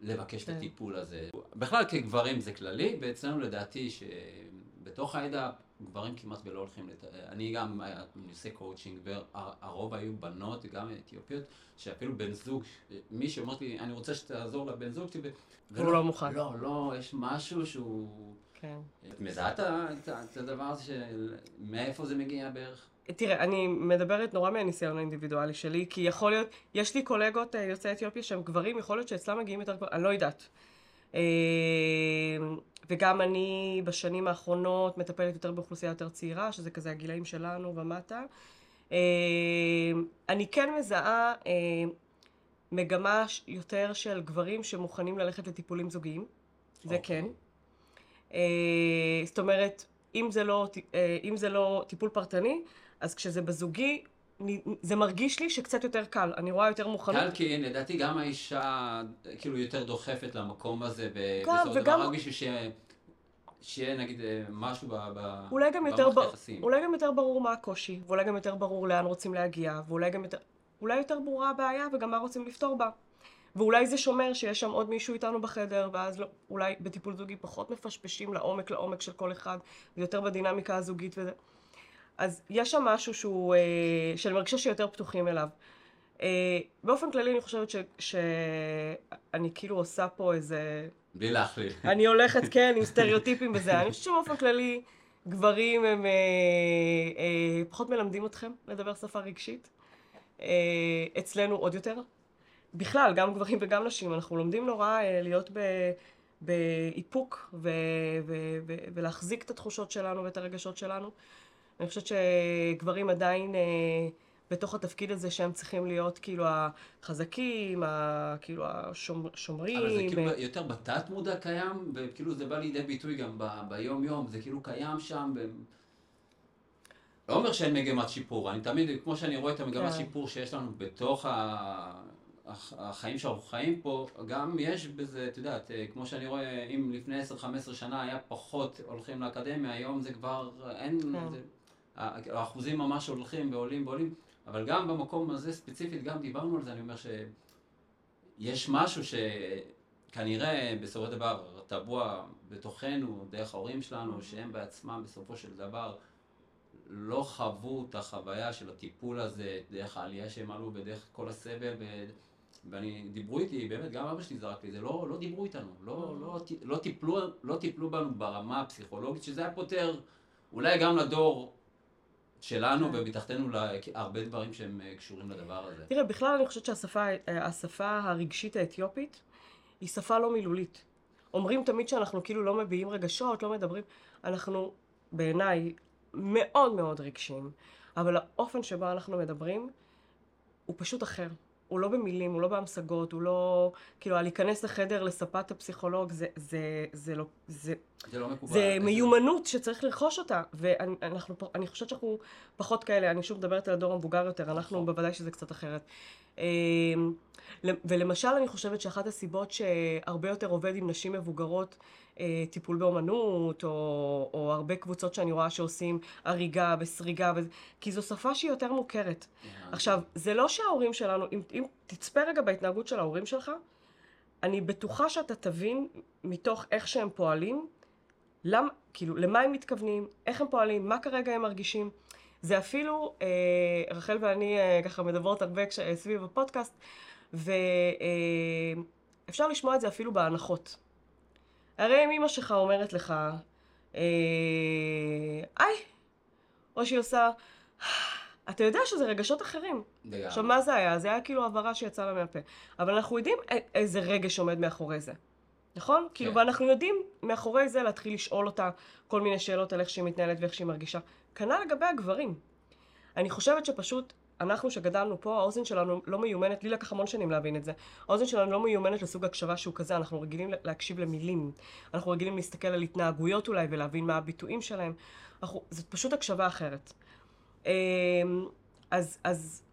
לבקש את כן. הטיפול הזה. בכלל כגברים זה כללי, ואצלנו לדעתי שבתוך העדה גברים כמעט ולא הולכים לת... אני גם, אני עושה קואוצ'ינג, והרוב היו בנות, גם אתיופיות, שאפילו בן זוג, מי שאומרת לי, אני רוצה שתעזור לבן זוג שלי, והוא לא מוכן. לא, לא, יש משהו שהוא... כן. את מזהה את הדבר הזה של מאיפה זה מגיע בערך? תראה, אני מדברת נורא מהניסיון האינדיבידואלי שלי, כי יכול להיות, יש לי קולגות אה, יוצאי אתיופיה שהם גברים, יכול להיות שאצלם מגיעים יותר גברים, אני לא יודעת. אה, וגם אני בשנים האחרונות מטפלת יותר באוכלוסייה יותר צעירה, שזה כזה הגילאים שלנו ומטה. אה, אני כן מזהה מגמה יותר של גברים שמוכנים ללכת לטיפולים זוגיים, זה אוקיי. כן. זאת אומרת, אם זה, לא, אם זה לא טיפול פרטני, אז כשזה בזוגי, זה מרגיש לי שקצת יותר קל. אני רואה יותר מוכנות. קל כי לדעתי גם האישה כאילו יותר דוחפת למקום הזה, גם, ובסופו של דבר רק בשביל שיהיה- שיהיה נגיד אה, משהו ב- ב- אולי גם, יותר במערכת ב... אולי גם יותר ברור מה הקושי, ואולי גם יותר ברור לאן רוצים להגיע, ואולי גם יותר... אולי יותר ברורה הבעיה וגם מה רוצים לפתור בה. ואולי זה שומר שיש שם עוד מישהו איתנו בחדר, ואז לא, אולי בטיפול זוגי פחות מפשפשים לעומק לעומק של כל אחד, ויותר בדינמיקה הזוגית וזה. אז יש שם משהו שהוא, אה, שאני מרגישה שיותר פתוחים אליו. אה, באופן כללי אני חושבת ש, שאני כאילו עושה פה איזה... בלי להכליל. אני הולכת, כן, עם סטריאוטיפים וזה. אני חושבת שבאופן כללי, גברים הם אה, אה, פחות מלמדים אתכם לדבר שפה רגשית. אה, אצלנו עוד יותר. בכלל, גם גברים וגם נשים, אנחנו לומדים נורא אה, להיות ב... באיפוק ו- ו- ו- ולהחזיק את התחושות שלנו ואת הרגשות שלנו. אני חושבת שגברים עדיין אה, בתוך התפקיד הזה שהם צריכים להיות כאילו החזקים, ה- כאילו השומרים. אבל זה כאילו אה, יותר בתת מודע קיים, וכאילו זה בא לידי ביטוי גם ב- ביום יום, זה כאילו קיים שם. ב... לא אומר שאין מגמת שיפור, אני תמיד, כמו שאני רואה את המגמת כן. שיפור שיש לנו בתוך ה... הח- החיים שאנחנו חיים פה, גם יש בזה, את יודעת, אה, כמו שאני רואה, אם לפני 10-15 שנה היה פחות הולכים לאקדמיה, היום זה כבר אין, כן. זה, האחוזים ממש הולכים ועולים ועולים, אבל גם במקום הזה ספציפית, גם דיברנו על זה, אני אומר שיש משהו שכנראה בסופו של דבר טבוע בתוכנו, דרך ההורים שלנו, שהם בעצמם בסופו של דבר לא חוו את החוויה של הטיפול הזה, דרך העלייה שהם עלו ודרך כל הסבל, ו... ואני, דיברו איתי, באמת, גם אבא שלי זרק לי, זה לא, לא דיברו איתנו, לא, לא, ט- לא, טיפלו, לא טיפלו בנו ברמה הפסיכולוגית, שזה היה פותר אולי גם לדור שלנו כן. ומתחתנו לה- הרבה דברים שהם אה, קשורים לדבר הזה. תראה, בכלל אני חושבת שהשפה השפה הרגשית האתיופית היא שפה לא מילולית. אומרים תמיד שאנחנו כאילו לא מביעים רגשות, לא מדברים. אנחנו, בעיניי, מאוד מאוד רגשיים, אבל האופן שבו אנחנו מדברים הוא פשוט אחר. הוא לא במילים, הוא לא בהמשגות, הוא לא... כאילו, להיכנס לחדר לספת הפסיכולוג, זה, זה, זה לא... זה, זה לא מקובל. זה מיומנות שצריך לרכוש אותה, ואני חושבת שאנחנו פחות כאלה, אני שוב מדברת על הדור המבוגר יותר, אנחנו נכון. בוודאי שזה קצת אחרת. ל- ולמשל אני חושבת שאחת הסיבות שהרבה יותר עובד עם נשים מבוגרות, אה, טיפול באומנות, או, או הרבה קבוצות שאני רואה שעושים הריגה וסריגה, וזה- כי זו שפה שהיא יותר מוכרת. עכשיו, זה לא שההורים שלנו, אם, אם תצפה רגע בהתנהגות של ההורים שלך, אני בטוחה שאתה תבין מתוך איך שהם פועלים, למ, כאילו, למה הם מתכוונים, איך הם פועלים, מה כרגע הם מרגישים. זה אפילו, אה, רחל ואני אה, ככה מדברות הרבה כש, אה, סביב הפודקאסט, ואפשר לשמוע את זה אפילו בהנחות. הרי אם אמא שלך אומרת לך, אה, היי, או שהיא עושה, אתה יודע שזה רגשות אחרים. לגמרי. עכשיו, מה זה היה? זה היה כאילו הבהרה שיצאה לה מהפה. אבל אנחנו יודעים א- איזה רגש עומד מאחורי זה. נכון? כאילו, כן. ואנחנו יודעים מאחורי זה להתחיל לשאול אותה כל מיני שאלות על איך שהיא מתנהלת ואיך שהיא מרגישה. כנ"ל לגבי הגברים. אני חושבת שפשוט, אנחנו שגדלנו פה, האוזן שלנו לא מיומנת, לי לקח המון שנים להבין את זה, האוזן שלנו לא מיומנת לסוג הקשבה שהוא כזה, אנחנו רגילים להקשיב למילים, אנחנו רגילים להסתכל על התנהגויות אולי ולהבין מה הביטויים שלהם, אנחנו, זאת פשוט הקשבה אחרת. אמ, אז, אז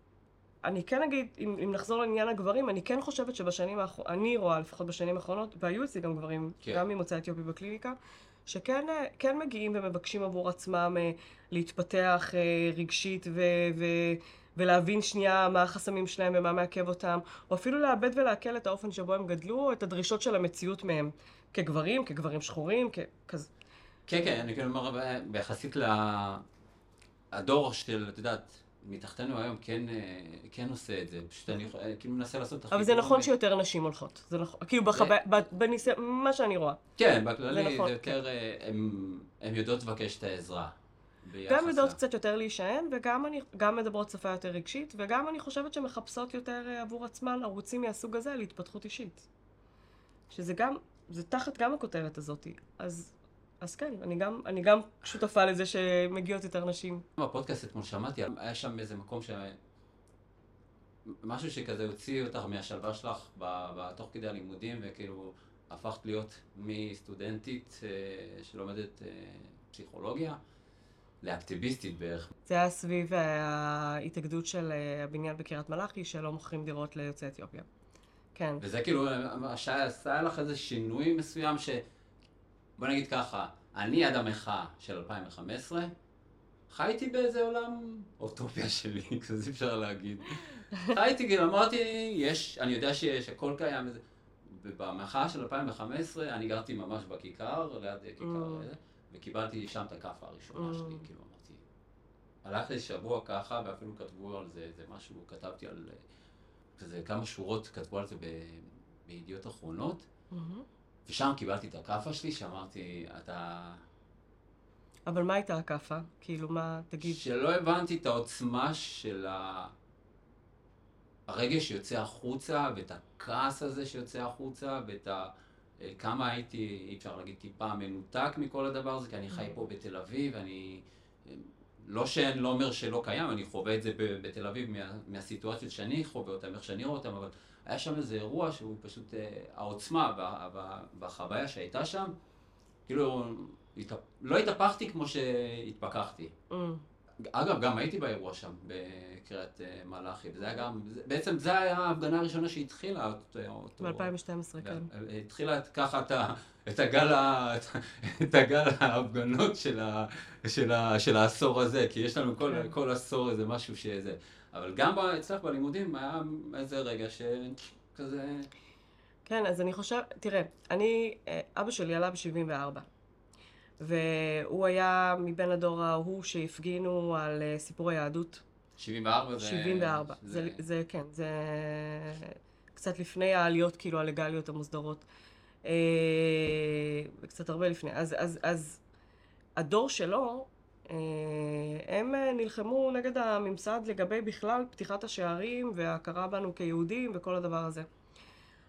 אני כן אגיד, אם, אם נחזור לעניין הגברים, אני כן חושבת שבשנים האחרונות, אני רואה לפחות בשנים האחרונות, והיו אצלי גם גברים, כן. גם ממוצא אתיופי בקליניקה, שכן אה, כן מגיעים ומבקשים עבור עצמם אה, להתפתח אה, רגשית ו, ו, ולהבין שנייה מה החסמים שלהם ומה מעכב אותם, או אפילו לאבד ולעכל את האופן שבו הם גדלו, את הדרישות של המציאות מהם, כגברים, כגברים שחורים, ככזה. כן, כן, אני כאילו אומר, ביחסית לדור של, את יודעת, מתחתנו היום כן, אה, כן עושה את זה, פשוט אני אה, כאילו מנסה לעשות את אבל זה החיבור נכון בין- שיותר נשים הולכות, זה נכון, כאילו בחוויה, ב- בניסיון, מה שאני רואה. כן, בכללי זה זה, נכון, יותר, אה, הם, הם יודעות לבקש את העזרה. גם יודעות קצת יותר להישען, וגם אני, גם מדברות שפה יותר רגשית, וגם אני חושבת שמחפשות יותר אה, עבור עצמן ערוצים מהסוג הזה להתפתחות אישית. שזה גם, זה תחת גם הכותרת הזאת. אז, אז כן, אני גם, אני גם שותפה לזה שמגיעות יותר נשים. בפודקאסט אתמול שמעתי, היה שם איזה מקום ש... משהו שכזה הוציא אותך מהשלווה שלך ב- ב- תוך כדי הלימודים, וכאילו הפכת להיות מסטודנטית אה, שלומדת אה, פסיכולוגיה לאקטיביסטית בערך. זה היה סביב אה, ההתאגדות של הבניין בקריית מלאכי, שלא מוכרים דירות ליוצאי אתיופיה. כן. וזה כאילו, שעשה עשה לך איזה שינוי מסוים ש... בוא נגיד ככה, אני עד המחאה של 2015, חייתי באיזה עולם אוטופיה שלי, כזה אי אפשר להגיד. חייתי, כאילו, אמרתי, יש, אני יודע שיש, הכל קיים. ובמחאה של 2015, אני גרתי ממש בכיכר, ליד כיכר, Mm. וקיבלתי שם את הכאפה הראשונה Mm. שלי, כאילו, אמרתי. הלך לי שבוע ככה, ואפילו כתבו על זה איזה משהו, כתבתי על... אה, כזה כמה שורות כתבו על זה ב- בידיעות אחרונות, מהמם. ושם קיבלתי את הכאפה שלי, שאמרתי, אתה... אבל מה הייתה הכאפה? כאילו, מה, תגיד. שלא הבנתי את העוצמה של ה... הרגש שיוצא החוצה, ואת הכעס הזה שיוצא החוצה, ואת ה... אה, כמה הייתי, אי אפשר להגיד טיפה מנותק מכל הדבר הזה, כי אני חי פה בתל אביב, אני... אה, לא שאני לא אומר שלא קיים, אני חווה את זה בתל אביב מה, מהסיטואציות שאני חווה אותן, איך שאני רואה אותן, אבל היה שם איזה אירוע שהוא פשוט, אה, העוצמה וה, וה, והחוויה שהייתה שם, כאילו, התהפ... לא התהפכתי כמו שהתפכחתי. Mm. אגב, גם הייתי באירוע שם, בקריית אה, מלאכי, וזה היה גם, זה- בעצם זו הייתה ההפגנה הראשונה שהתחילה אותו. אותו- ב-2012, כן. אה, התחילה ככה את, ה, את, הגל, ה, את, את הגל ההפגנות של, ה, של, ה, של העשור הזה, כי יש לנו כל, כן. כל עשור איזה משהו שזה. אבל גם אצלך בלימודים היה איזה רגע שכזה... כן, אז אני חושב, תראה, אני, אה, אבא שלי עלה ב-74, והוא היה מבין הדור ההוא שהפגינו על אה, סיפור היהדות. 74 זה... 74. זה, זה, כן, זה קצת לפני העליות, כאילו, הלגליות המוסדרות. אה, קצת הרבה לפני. אז, אז, אז הדור שלו, הם אה, נלחמו נגד הממסד לגבי בכלל פתיחת השערים וההכרה בנו כיהודים וכל הדבר הזה.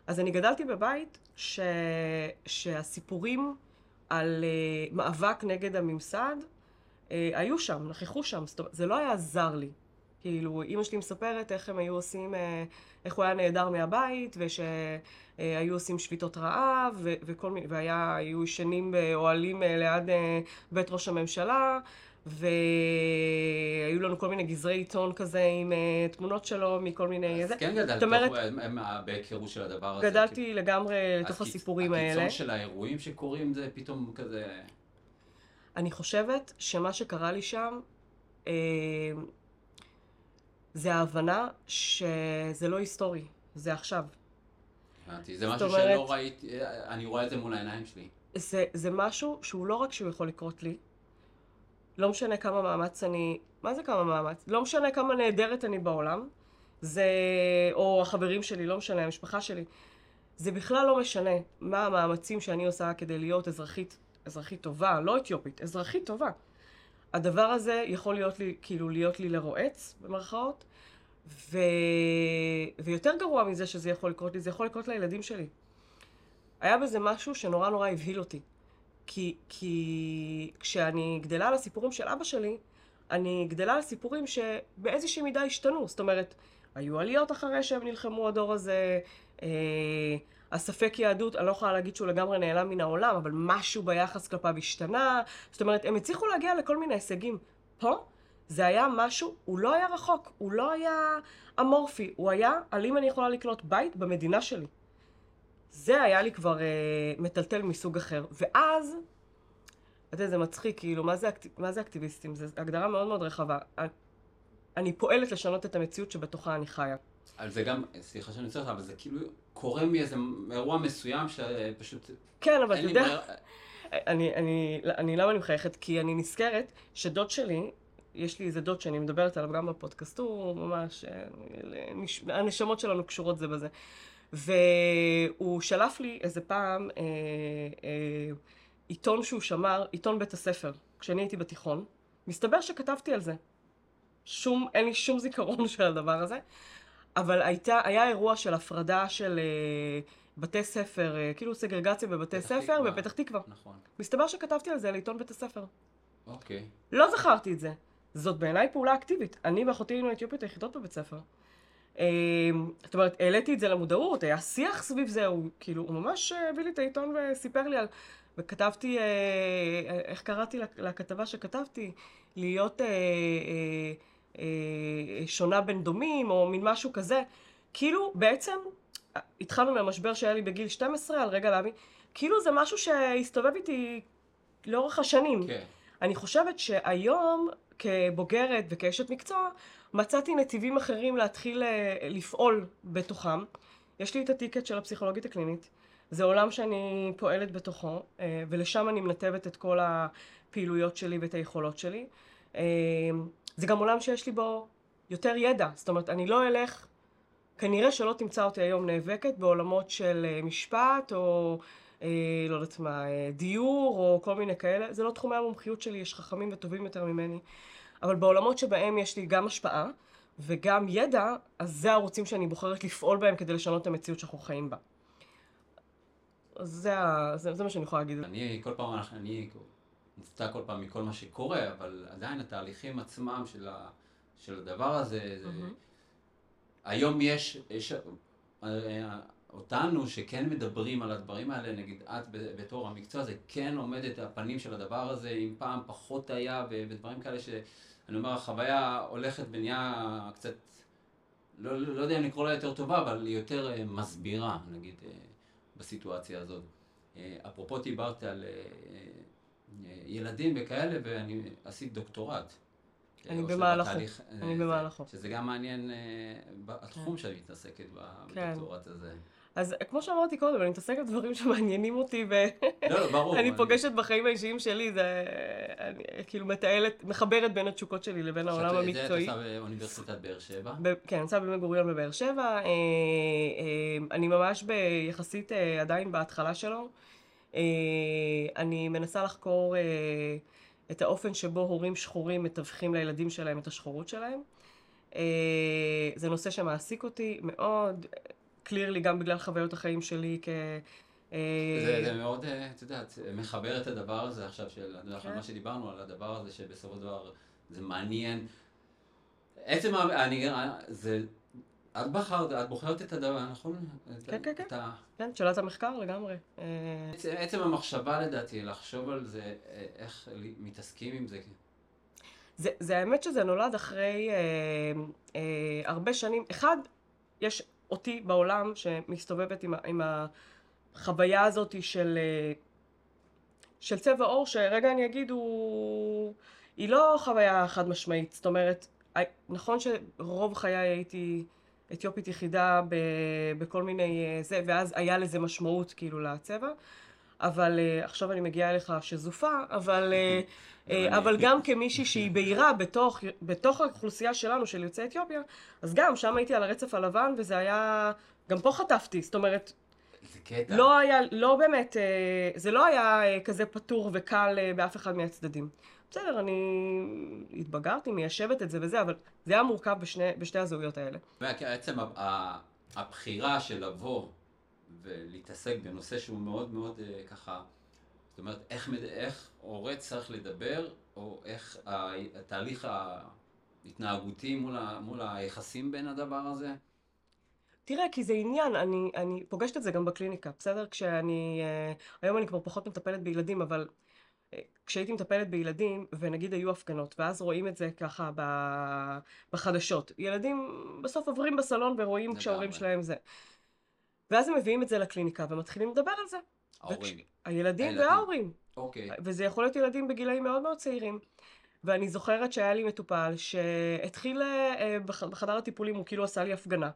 אז אני גדלתי בבית ש... שהסיפורים על uh, מאבק נגד הממסד היו שם, נכחו שם, זה לא היה זר לי. כאילו, אימא שלי מספרת איך הם היו עושים, איך הוא היה נעדר מהבית, ושהיו עושים שביתות רעב, ו- וכל מיני, והיו ישנים באוהלים ליד בית ראש הממשלה, והיו לנו כל מיני גזרי עיתון כזה עם uh, תמונות שלו מכל מיני... אז זה. כן גדלת אומרת- בהיכרות של הדבר הזה. גדלתי לגמרי אז לתוך הסיפורים האלה. הקיצון של האירועים שקורים זה פתאום כזה... אני חושבת שמה שקרה לי שם, אה, זה ההבנה שזה לא היסטורי, זה עכשיו. הבנתי, זה משהו אומרת- שלא ראיתי, אני רואה את זה מול העיניים שלי. זה, זה משהו שהוא לא רק שהוא יכול לקרות לי, לא משנה כמה מאמץ אני, מה זה כמה מאמץ? לא משנה כמה נהדרת אני בעולם, זה, או החברים שלי, לא משנה, המשפחה שלי. זה בכלל לא משנה מה המאמצים שאני עושה כדי להיות אזרחית, אזרחית טובה, לא אתיופית, אזרחית טובה. הדבר הזה יכול להיות לי, כאילו, להיות לי לרועץ, במרכאות, ו... ויותר גרוע מזה שזה יכול לקרות לי, זה יכול לקרות לילדים שלי. היה בזה משהו שנורא נורא הבהיל אותי. כי, כי כשאני גדלה על הסיפורים של אבא שלי, אני גדלה על סיפורים שבאיזושהי מידה השתנו. זאת אומרת, היו עליות אחרי שהם נלחמו הדור הזה, אה, הספק יהדות, אני לא יכולה להגיד שהוא לגמרי נעלם מן העולם, אבל משהו ביחס כלפיו השתנה. זאת אומרת, הם הצליחו להגיע לכל מיני הישגים. פה זה היה משהו, הוא לא היה רחוק, הוא לא היה אמורפי, הוא היה על אם אני יכולה לקנות בית במדינה שלי. זה היה לי כבר אה, מטלטל מסוג אחר. ואז, אתה יודע, זה מצחיק, כאילו, מה זה, מה זה אקטיביסטים? זו הגדרה מאוד מאוד רחבה. אני פועלת לשנות את המציאות שבתוכה אני חיה. אבל זה גם, סליחה שאני צריך, אבל זה כאילו קורה מאיזה אירוע מסוים שפשוט... כן, אבל אתה יודע... אני, אני, אני, למה אני מחייכת? כי אני נזכרת שדוד שלי, יש לי איזה דוד שאני מדברת עליו גם בפודקאסט, הוא ממש, אה, הנשמות שלנו קשורות זה בזה. והוא שלף לי איזה פעם אה, אה, עיתון שהוא שמר, עיתון בית הספר, כשאני הייתי בתיכון. מסתבר שכתבתי על זה. שום, אין לי שום זיכרון של הדבר הזה. אבל הייתה, היה אירוע של הפרדה של אה, בתי ספר, אה, כאילו סגרגציה בבתי ספר תקווה. בפתח תקווה. נכון. מסתבר שכתבתי על זה לעיתון בית הספר. אוקיי. לא זכרתי את זה. זאת בעיניי פעולה אקטיבית. אני ואחותי היינו אתיופיות היחידות בבית ספר. אה, זאת אומרת, העליתי את זה למודעות, היה שיח סביב זה, הוא כאילו, הוא ממש אה, הביא לי את העיתון וסיפר לי על... וכתבתי, אה, אה איך קראתי לכתבה שכתבתי? להיות... אה, אה, אה, שונה בין דומים, או מין משהו כזה. כאילו, בעצם, התחלנו מהמשבר שהיה לי בגיל 12, על רגע להבין, כאילו זה משהו שהסתובב איתי לאורך השנים. כן. אני חושבת שהיום, כבוגרת וכאשת מקצוע, מצאתי נתיבים אחרים להתחיל אה, לפעול בתוכם. יש לי את הטיקט של הפסיכולוגית הקלינית. זה עולם שאני פועלת בתוכו, אה, ולשם אני מנתבת את כל הפעילויות שלי ואת היכולות שלי. זה גם עולם שיש לי בו יותר ידע. זאת אומרת, אני לא אלך, כנראה שלא תמצא אותי היום נאבקת בעולמות של אה, משפט, או אה, לא יודעת מה, אה, דיור, או כל מיני כאלה. זה לא תחומי המומחיות שלי, יש חכמים וטובים יותר ממני. אבל בעולמות שבהם יש לי גם השפעה וגם ידע, אז זה הערוצים שאני בוחרת לפעול בהם כדי לשנות את המציאות שאנחנו חיים בה. זה, זה, זה מה שאני יכולה להגיד. אני כל פעם, אני מופתע כל פעם מכל מה שקורה, אבל עדיין התהליכים עצמם של, ה, של הדבר הזה, זה, mm-hmm. היום יש, יש אותנו שכן מדברים על הדברים האלה, נגיד את בתור המקצוע, זה כן עומד את הפנים של הדבר הזה, אם פעם פחות היה ודברים כאלה שאני אומר, החוויה הולכת ונהיה קצת, לא, לא יודע אם לקרוא לה יותר טובה, אבל היא יותר אה, מסבירה, נגיד, אה, בסיטואציה הזאת. אפרופו דיברת על ילדים וכאלה, ואני עשית דוקטורט. אני במהלכו, אני במהלכו. שזה גם מעניין, אה, התחום כן. שאני מתעסקת כן. בדוקטורט הזה. אז כמו שאמרתי קודם, אני מתעסקת בדברים שמעניינים אותי, לא, לא. אני פוגשת בחיים האישיים שלי, זה... אני כאילו מטיילת, מחברת בין התשוקות שלי לבין העולם המקצועי. זה את עושה באוניברסיטת באר שבע? כן, אני עושה בבן גוריון בבאר שבע. אה, אה, אני ממש יחסית עדיין בהתחלה שלו. אה, אני מנסה לחקור אה, את האופן שבו הורים שחורים מתווכים לילדים שלהם את השחורות שלהם. אה, זה נושא שמעסיק אותי מאוד, קליר לי גם בגלל חוויות החיים שלי כ... זה, זה מאוד, את יודעת, מחבר את הדבר הזה עכשיו, של, כן. מה שדיברנו על הדבר הזה, שבסופו של דבר זה מעניין. עצם, אני, זה את בחרת, את בוחרת את הדבר, נכון? כן, כן, כן. כן, שאלת המחקר לגמרי. אה, עצם המחשבה לדעתי, לחשוב על זה, אה, איך מתעסקים עם זה. זה, זה האמת שזה נולד אחרי אה, אה, הרבה שנים. אחד, יש אותי בעולם שמסתובבת עם, עם החוויה הזאת של, אה, של צבע עור, שרגע אני אגיד, הוא, היא לא חוויה חד משמעית. זאת אומרת, נכון שרוב חיי הייתי... אתיופית יחידה בכל מיני אה, זה, ואז היה לזה משמעות כאילו לצבע. אבל uh, עכשיו אני מגיעה אליך שזופה, אבל, uh, uh, אבל גם כמישהי שהיא בהירה בתוך, בתוך האוכלוסייה שלנו, של יוצאי אתיופיה, אז גם שם הייתי על הרצף הלבן, וזה היה, גם פה חטפתי, זאת אומרת, זה קטע. לא היה, לא באמת, uh, זה לא היה uh, כזה פתור וקל uh, באף אחד מהצדדים. בסדר, אני התבגרתי, מיישבת את זה וזה, אבל זה היה מורכב בשני, בשתי הזהויות האלה. בעצם הבחירה של לבוא ולהתעסק בנושא שהוא מאוד מאוד אה, ככה, זאת אומרת, איך, איך הורה צריך לדבר, או איך התהליך ההתנהגותי מול, ה, מול היחסים בין הדבר הזה? תראה, כי זה עניין, אני, אני פוגשת את זה גם בקליניקה, בסדר? כשאני, אה, היום אני כבר פחות מטפלת בילדים, אבל אה, כשהייתי מטפלת בילדים, ונגיד היו הפגנות, ואז רואים את זה ככה בחדשות, ילדים בסוף עוברים בסלון ורואים. כשההורים שלהם זה. ואז הם מביאים את זה לקליניקה ומתחילים לדבר על זה. ההורים. הילדים הילדים. וההורים. אוקיי. וזה יכול להיות ילדים בגילאים מאוד מאוד צעירים. ואני זוכרת שהיה לי מטופל שהתחיל אה, בח- בחדר הטיפולים, הוא כאילו עשה לי הפגנה.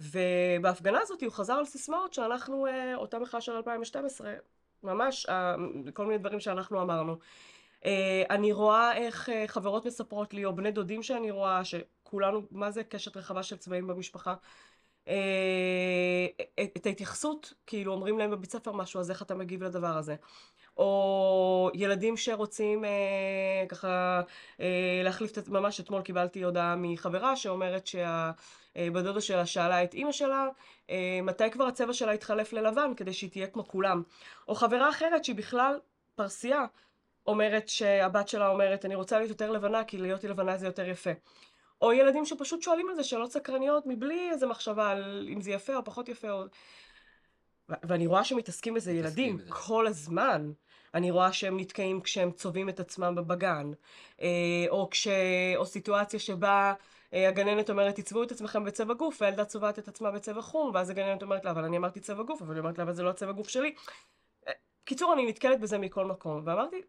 ובהפגנה הזאת הוא חזר על סיסמאות שאנחנו, אה, אותה מחאה של 2012, ממש אה, כל מיני דברים שאנחנו אמרנו. אני רואה איך חברות מספרות לי, או בני דודים שאני רואה, שכולנו, מה זה קשת רחבה של צבעים במשפחה? אה, את את ההתייחסות, כאילו אומרים להם בבית ספר משהו, אז איך אתה מגיב לדבר הזה? או ילדים שרוצים אה, ככה אה, להחליף את... ממש אתמול קיבלתי הודעה מחברה שאומרת שהבת דודה שלה שאלה את אימא שלה אה, מתי כבר הצבע שלה יתחלף ללבן כדי שהיא תהיה כמו כולם. או חברה אחרת שהיא בכלל פרסייה אומרת שהבת שלה אומרת אני רוצה להיות יותר לבנה כי להיות לבנה זה יותר יפה. או ילדים שפשוט שואלים על זה שאלות סקרניות מבלי איזה מחשבה על אם זה יפה או פחות יפה. או... ו- ואני רואה שמתעסקים בזה ילדים בזה. כל הזמן. אני רואה שהם נתקעים כשהם צובעים את עצמם בגן, אה, או, כש... או סיטואציה שבה אה, הגננת אומרת, תצבעו את עצמכם בצבע גוף, והילדה צובעת את עצמה בצבע חום, ואז הגננת אומרת לה, אבל אני אמרתי צבע גוף, אבל היא אומרת לה, אבל זה לא הצבע גוף שלי. אה, קיצור, אני נתקלת בזה מכל מקום, ואמרתי,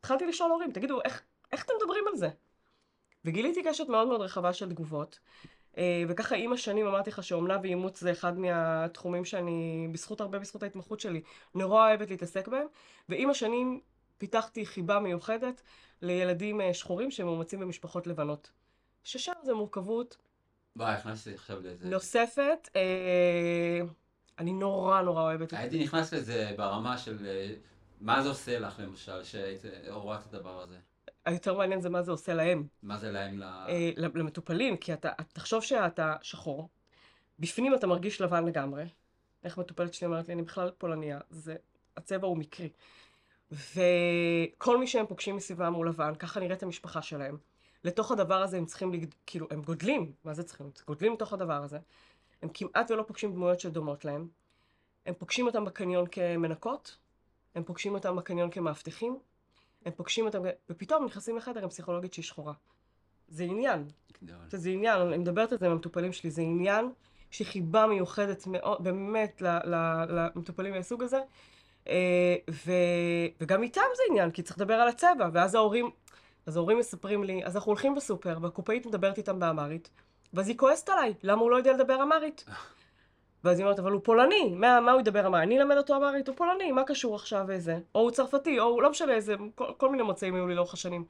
התחלתי לשאול הורים, תגידו, איך, איך אתם מדברים על זה? וגיליתי קשת מאוד מאוד רחבה של תגובות. אה, וככה עם השנים אמרתי לך שאומנה ואימוץ זה אחד מהתחומים שאני, בזכות הרבה בזכות ההתמחות שלי, נורא אוהבת להתעסק בהם. ועם השנים פיתחתי חיבה מיוחדת לילדים אה, שחורים שמאומצים במשפחות לבנות. ששם זה מורכבות וואי, הכנסתי עכשיו לאיזה... נוספת. אה, אני נורא נורא אוהבת את הייתי נכנס לזה ברמה של אה, מה זה עושה לך למשל, שהיית רואה את הדבר הזה. היותר מעניין זה מה זה עושה להם. מה זה להם ל... אה, למטופלים, כי אתה, תחשוב שאתה שחור, בפנים אתה מרגיש לבן לגמרי. איך מטופלת שלי אומרת לי, אני בכלל פולניה, זה, הצבע הוא מקרי. וכל מי שהם פוגשים מסביבם הוא לבן, ככה נראית המשפחה שלהם. לתוך הדבר הזה הם צריכים, לגד... כאילו, הם גודלים, מה זה צריכים? גודלים לתוך הדבר הזה. הם כמעט ולא פוגשים דמויות שדומות להם. הם פוגשים אותם בקניון כמנקות, הם פוגשים אותם בקניון כמאבטחים, הם פוגשים אותם, ופתאום נכנסים לחדר עם פסיכולוגית שהיא שחורה. זה עניין, גדול. זה עניין, אני מדברת על זה עם המטופלים שלי, זה עניין לי חיבה מיוחדת מאוד, באמת, למטופלים מהסוג הזה. אה, ו, וגם איתם זה עניין, כי צריך לדבר על הצבע, ואז ההורים, אז ההורים מספרים לי, אז אנחנו הולכים בסופר, והקופאית מדברת איתם באמרית, ואז היא כועסת עליי, למה הוא לא יודע לדבר אמרית? ואז היא אומרת, אבל הוא פולני, מה, מה הוא ידבר אמרית? אני אלמד אותו אמרית, הוא פולני, מה קשור עכשיו איזה? או הוא צרפתי, או הוא לא משנה איזה, כל, כל מיני מוצאים היו לי לאורך השנים.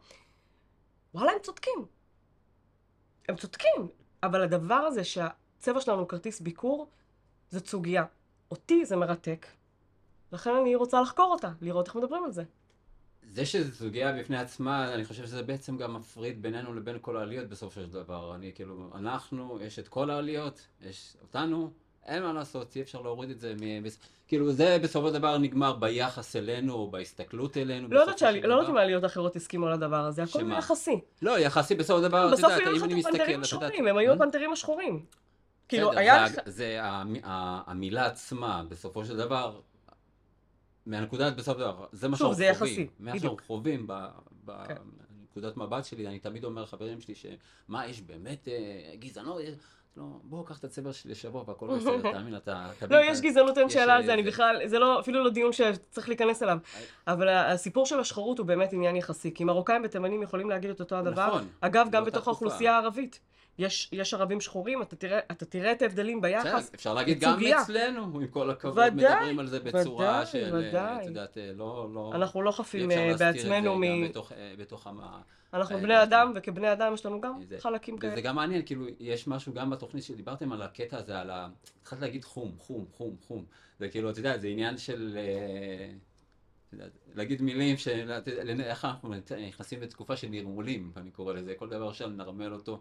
וואלה, הם צודקים. הם צודקים, אבל הדבר הזה שהצבע שלנו הוא כרטיס ביקור, זאת סוגיה. אותי זה מרתק, לכן אני רוצה לחקור אותה, לראות איך מדברים על זה. זה שזו סוגיה בפני עצמה, אני חושב שזה בעצם גם מפריד בינינו לבין כל העליות בסופו של דבר. אני כאילו, אנחנו, יש את כל העליות, יש אותנו, אין מה לעשות, אי אפשר להוריד את זה. מ... כאילו, זה בסופו של דבר נגמר ביחס אלינו, או בהסתכלות אלינו. לא יודעת של לא יודעת דבר. אם העליות האחרות הסכימו על הדבר הזה, הכל שמה? יחסי. לא, יחסי בסופו של דבר, את בסוף יודעת, היו אם אני מסתכל, הפנתרים את יודעת... השחורים, הם היו Hmm? הפנתרים השחורים. כאילו, היה זה, לך... זה המ- המילה עצמה, בסופו של דבר, מהנקודת בסופו של דבר, זה מה שאנחנו חווים. מה. שאנחנו חווים כן. בנקודת מבט שלי, אני תמיד אומר לחברים שלי, שמה, יש באמת אה, גזענות? לא, בוא, קח את הצבע שלי לשבוע והכל בסדר, תאמין, אתה... לא, יש גזענות, יש, שאלה על אה, זה, אני בכלל, זה לא, אפילו לא דיון שצריך להיכנס אליו. אבל הסיפור של השחרות הוא באמת עניין יחסי, כי מרוקאים ותימנים יכולים להגיד את אותו הדבר. נכון, אגב, גם בתוך. האוכלוסייה הערבית. יש, יש ערבים שחורים, אתה תראה, אתה תראה את ההבדלים ביחס. בסדר, אפשר להגיד זאת גם. אצלנו, עם כל הכבוד, ודאי, מדברים על זה בצורה ודאי, של, אה, ודאי. את יודעת, אה, לא, לא... אנחנו לא חפים אה, בעצמנו מ... בתוך, בתוך המה... אנחנו בני אדם, לנו- וכבני אדם יש לנו גם זה- חלקים כאלה. וזה גם מעניין, כאילו, יש משהו גם בתוכנית שדיברתם על הקטע הזה, על ה... התחלת להגיד חום, חום, חום, חום. זה כאילו, אתה יודע, זה עניין של... להגיד מילים של... איך אנחנו נכנסים לתקופה של נרמולים, אני קורא לזה, כל דבר אפשר לנרמל אותו.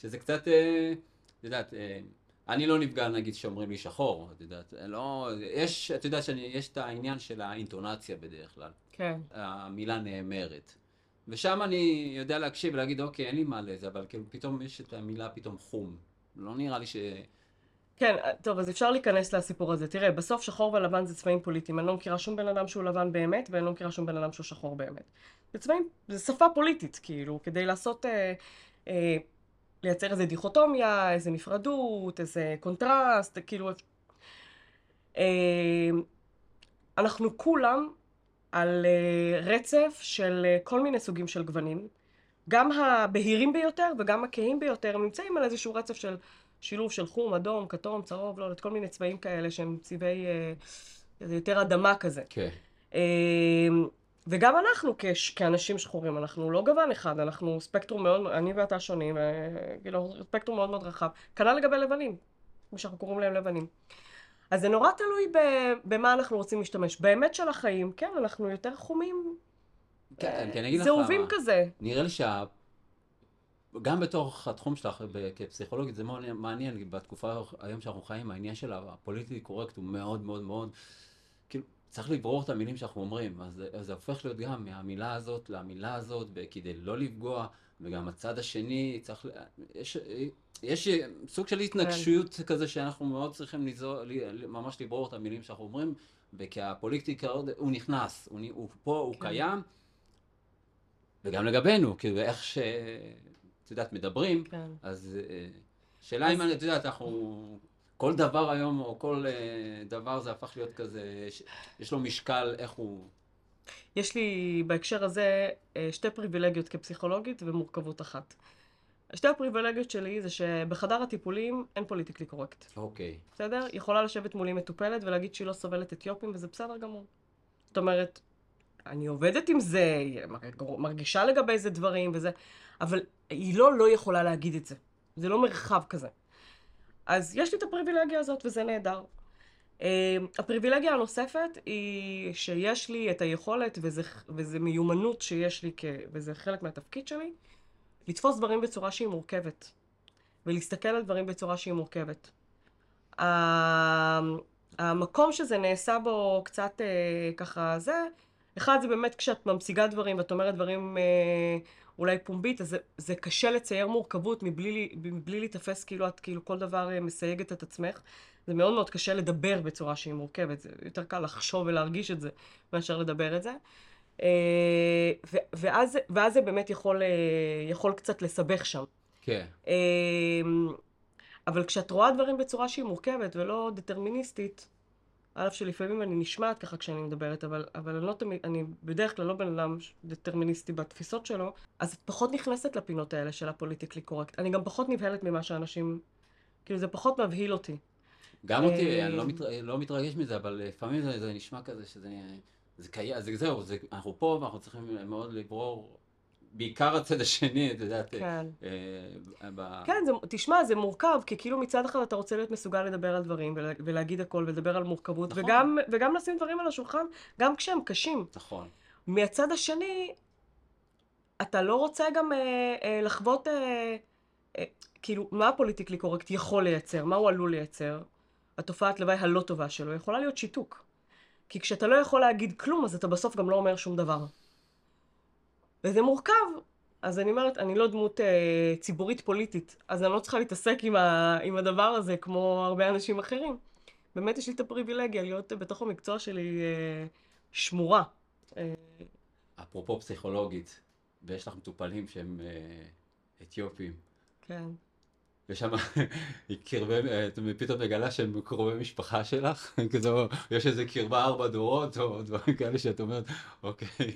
שזה קצת, אה, את יודעת, אה, אני לא נפגע נגיד שאומרים לי שחור, את יודעת, לא, יש, את יודעת שיש את העניין של האינטונציה בדרך כלל. כן. המילה נאמרת. ושם אני יודע להקשיב ולהגיד, אוקיי, אין לי מה לזה, אבל כאילו פתאום יש את המילה פתאום חום. לא נראה לי ש... כן, טוב, אז אפשר להיכנס לסיפור הזה. תראה, בסוף שחור ולבן זה צבעים פוליטיים. אני לא מכירה שום בן אדם שהוא לבן באמת, ואני לא מכירה שום בן אדם שהוא שחור באמת. זה צבעים, זה שפה פוליטית, כאילו, כדי לעשות, אה, אה, לייצר איזה דיכוטומיה, איזה נפרדות, איזה קונטרסט, כאילו... אה, אנחנו כולם על אה, רצף של אה, כל מיני סוגים של גוונים. גם הבהירים ביותר וגם הכהים ביותר, הם נמצאים על איזשהו רצף של שילוב של חום, אדום, כתום, צהוב, לא יודעת, כל מיני צבעים כאלה שהם צבעי יותר אדמה כזה. כן. אה, וגם אנחנו כש, כאנשים שחורים, אנחנו לא גוון אחד, אנחנו ספקטרום מאוד, אני ואתה שונים, כאילו ספקטרום מאוד מאוד רחב. כנ"ל לגבי לבנים, כמו שאנחנו קוראים להם לבנים. אז זה נורא תלוי ב, במה אנחנו רוצים להשתמש. באמת של החיים, כן, אנחנו יותר חומים. כן, כי אני אגיד לך... זהובים כזה. נראה לי שה... גם בתוך התחום שלך כפסיכולוגית זה מאוד מעניין, בתקופה היום שאנחנו חיים, העניין של הפוליטי קורקט הוא מאוד מאוד מאוד, צריך לברור את המילים שאנחנו אומרים, אז, אז זה הופך להיות גם מהמילה הזאת למילה הזאת, כדי לא לפגוע, וגם הצד השני צריך, יש, יש סוג של התנגשויות כן. כזה שאנחנו מאוד צריכים לזור, ממש לברור את המילים שאנחנו אומרים, וכי הפוליטיקה הוא נכנס, הוא, הוא פה, הוא כן. קיים, וגם לגבינו, כאילו איך ש... את יודעת, מדברים, כן. אז אה, שאלה אז... אם את יודעת, אנחנו... כל דבר היום, או כל uh, דבר זה הפך להיות כזה, יש, יש לו משקל, איך הוא... יש לי בהקשר הזה אה, שתי פריבילגיות כפסיכולוגית ומורכבות אחת. שתי הפריבילגיות שלי זה שבחדר הטיפולים אין פוליטיקלי קורקט. אוקיי. Okay. בסדר? יכולה לשבת מולי מטופלת ולהגיד שהיא לא סובלת אתיופים, וזה בסדר גמור. זאת אומרת, אני עובדת עם זה, מרגישה לגבי זה דברים וזה, אבל היא לא לא יכולה להגיד את זה. זה לא מרחב כזה. אז יש לי את הפריבילגיה הזאת, וזה נהדר. Uh, הפריבילגיה הנוספת היא שיש לי את היכולת, וזה, וזה מיומנות שיש לי, כ, וזה חלק מהתפקיד שלי, לתפוס דברים בצורה שהיא מורכבת, ולהסתכל על דברים בצורה שהיא מורכבת. Uh, המקום שזה נעשה בו קצת uh, ככה זה, אחד זה באמת כשאת ממשיגה דברים ואת אומרת דברים uh, אולי פומבית, אז זה, זה קשה לצייר מורכבות מבלי, מבלי להתאפס כאילו את כאילו כל דבר אה, מסייגת את עצמך. זה מאוד מאוד קשה לדבר בצורה שהיא מורכבת, זה יותר קל לחשוב ולהרגיש את זה מאשר לדבר את זה. אה, ואז, ואז זה באמת יכול, אה, יכול קצת לסבך שם. כן. אבל כשאת רואה דברים בצורה שהיא מורכבת ולא דטרמיניסטית, על אף שלפעמים אני נשמעת ככה כשאני מדברת, אבל, אבל אני לא תמיד, אני בדרך כלל לא בן אדם דטרמיניסטי בתפיסות שלו, אז פחות נכנסת לפינות האלה של הפוליטיקלי קורקט. אני גם פחות נבהלת ממה שאנשים, כאילו זה פחות מבהיל אותי. גם אותי, אני לא, מת, לא מתרגש מזה, אבל לפעמים זה, זה נשמע כזה שזה, זה קיים, זה, זהו, זה, אנחנו פה ואנחנו צריכים מאוד לברור בעיקר הצד השני, את יודעת. כן. אה, ב... כן, זה, תשמע, זה מורכב, כי כאילו מצד אחד אתה רוצה להיות מסוגל לדבר על דברים, ולה, ולהגיד הכל, ולדבר על מורכבות, נכון. וגם, וגם לשים דברים על השולחן, גם כשהם קשים. נכון. מהצד השני, אתה לא רוצה גם אה, אה, לחוות, אה, אה, כאילו, מה הפוליטיקלי קורקט יכול לייצר, מה הוא עלול לייצר, התופעת לוואי הלא טובה שלו, יכולה להיות שיתוק. כי כשאתה לא יכול להגיד כלום, אז אתה בסוף גם לא אומר שום דבר. וזה מורכב. אז אני אומרת, אני לא דמות אה, ציבורית פוליטית, אז אני לא צריכה להתעסק עם, ה, עם הדבר הזה כמו הרבה אנשים אחרים. באמת יש לי את הפריבילגיה להיות בתוך המקצוע שלי אה, שמורה. אה, אפרופו פסיכולוגית, ויש לך מטופלים שהם אה, אתיופים. כן. ושם את פתאום מגלה שהם קרובי משפחה שלך, כזו, יש איזה קרבה ארבע דורות, או דברים כאלה שאת אומרת, אוקיי, אה,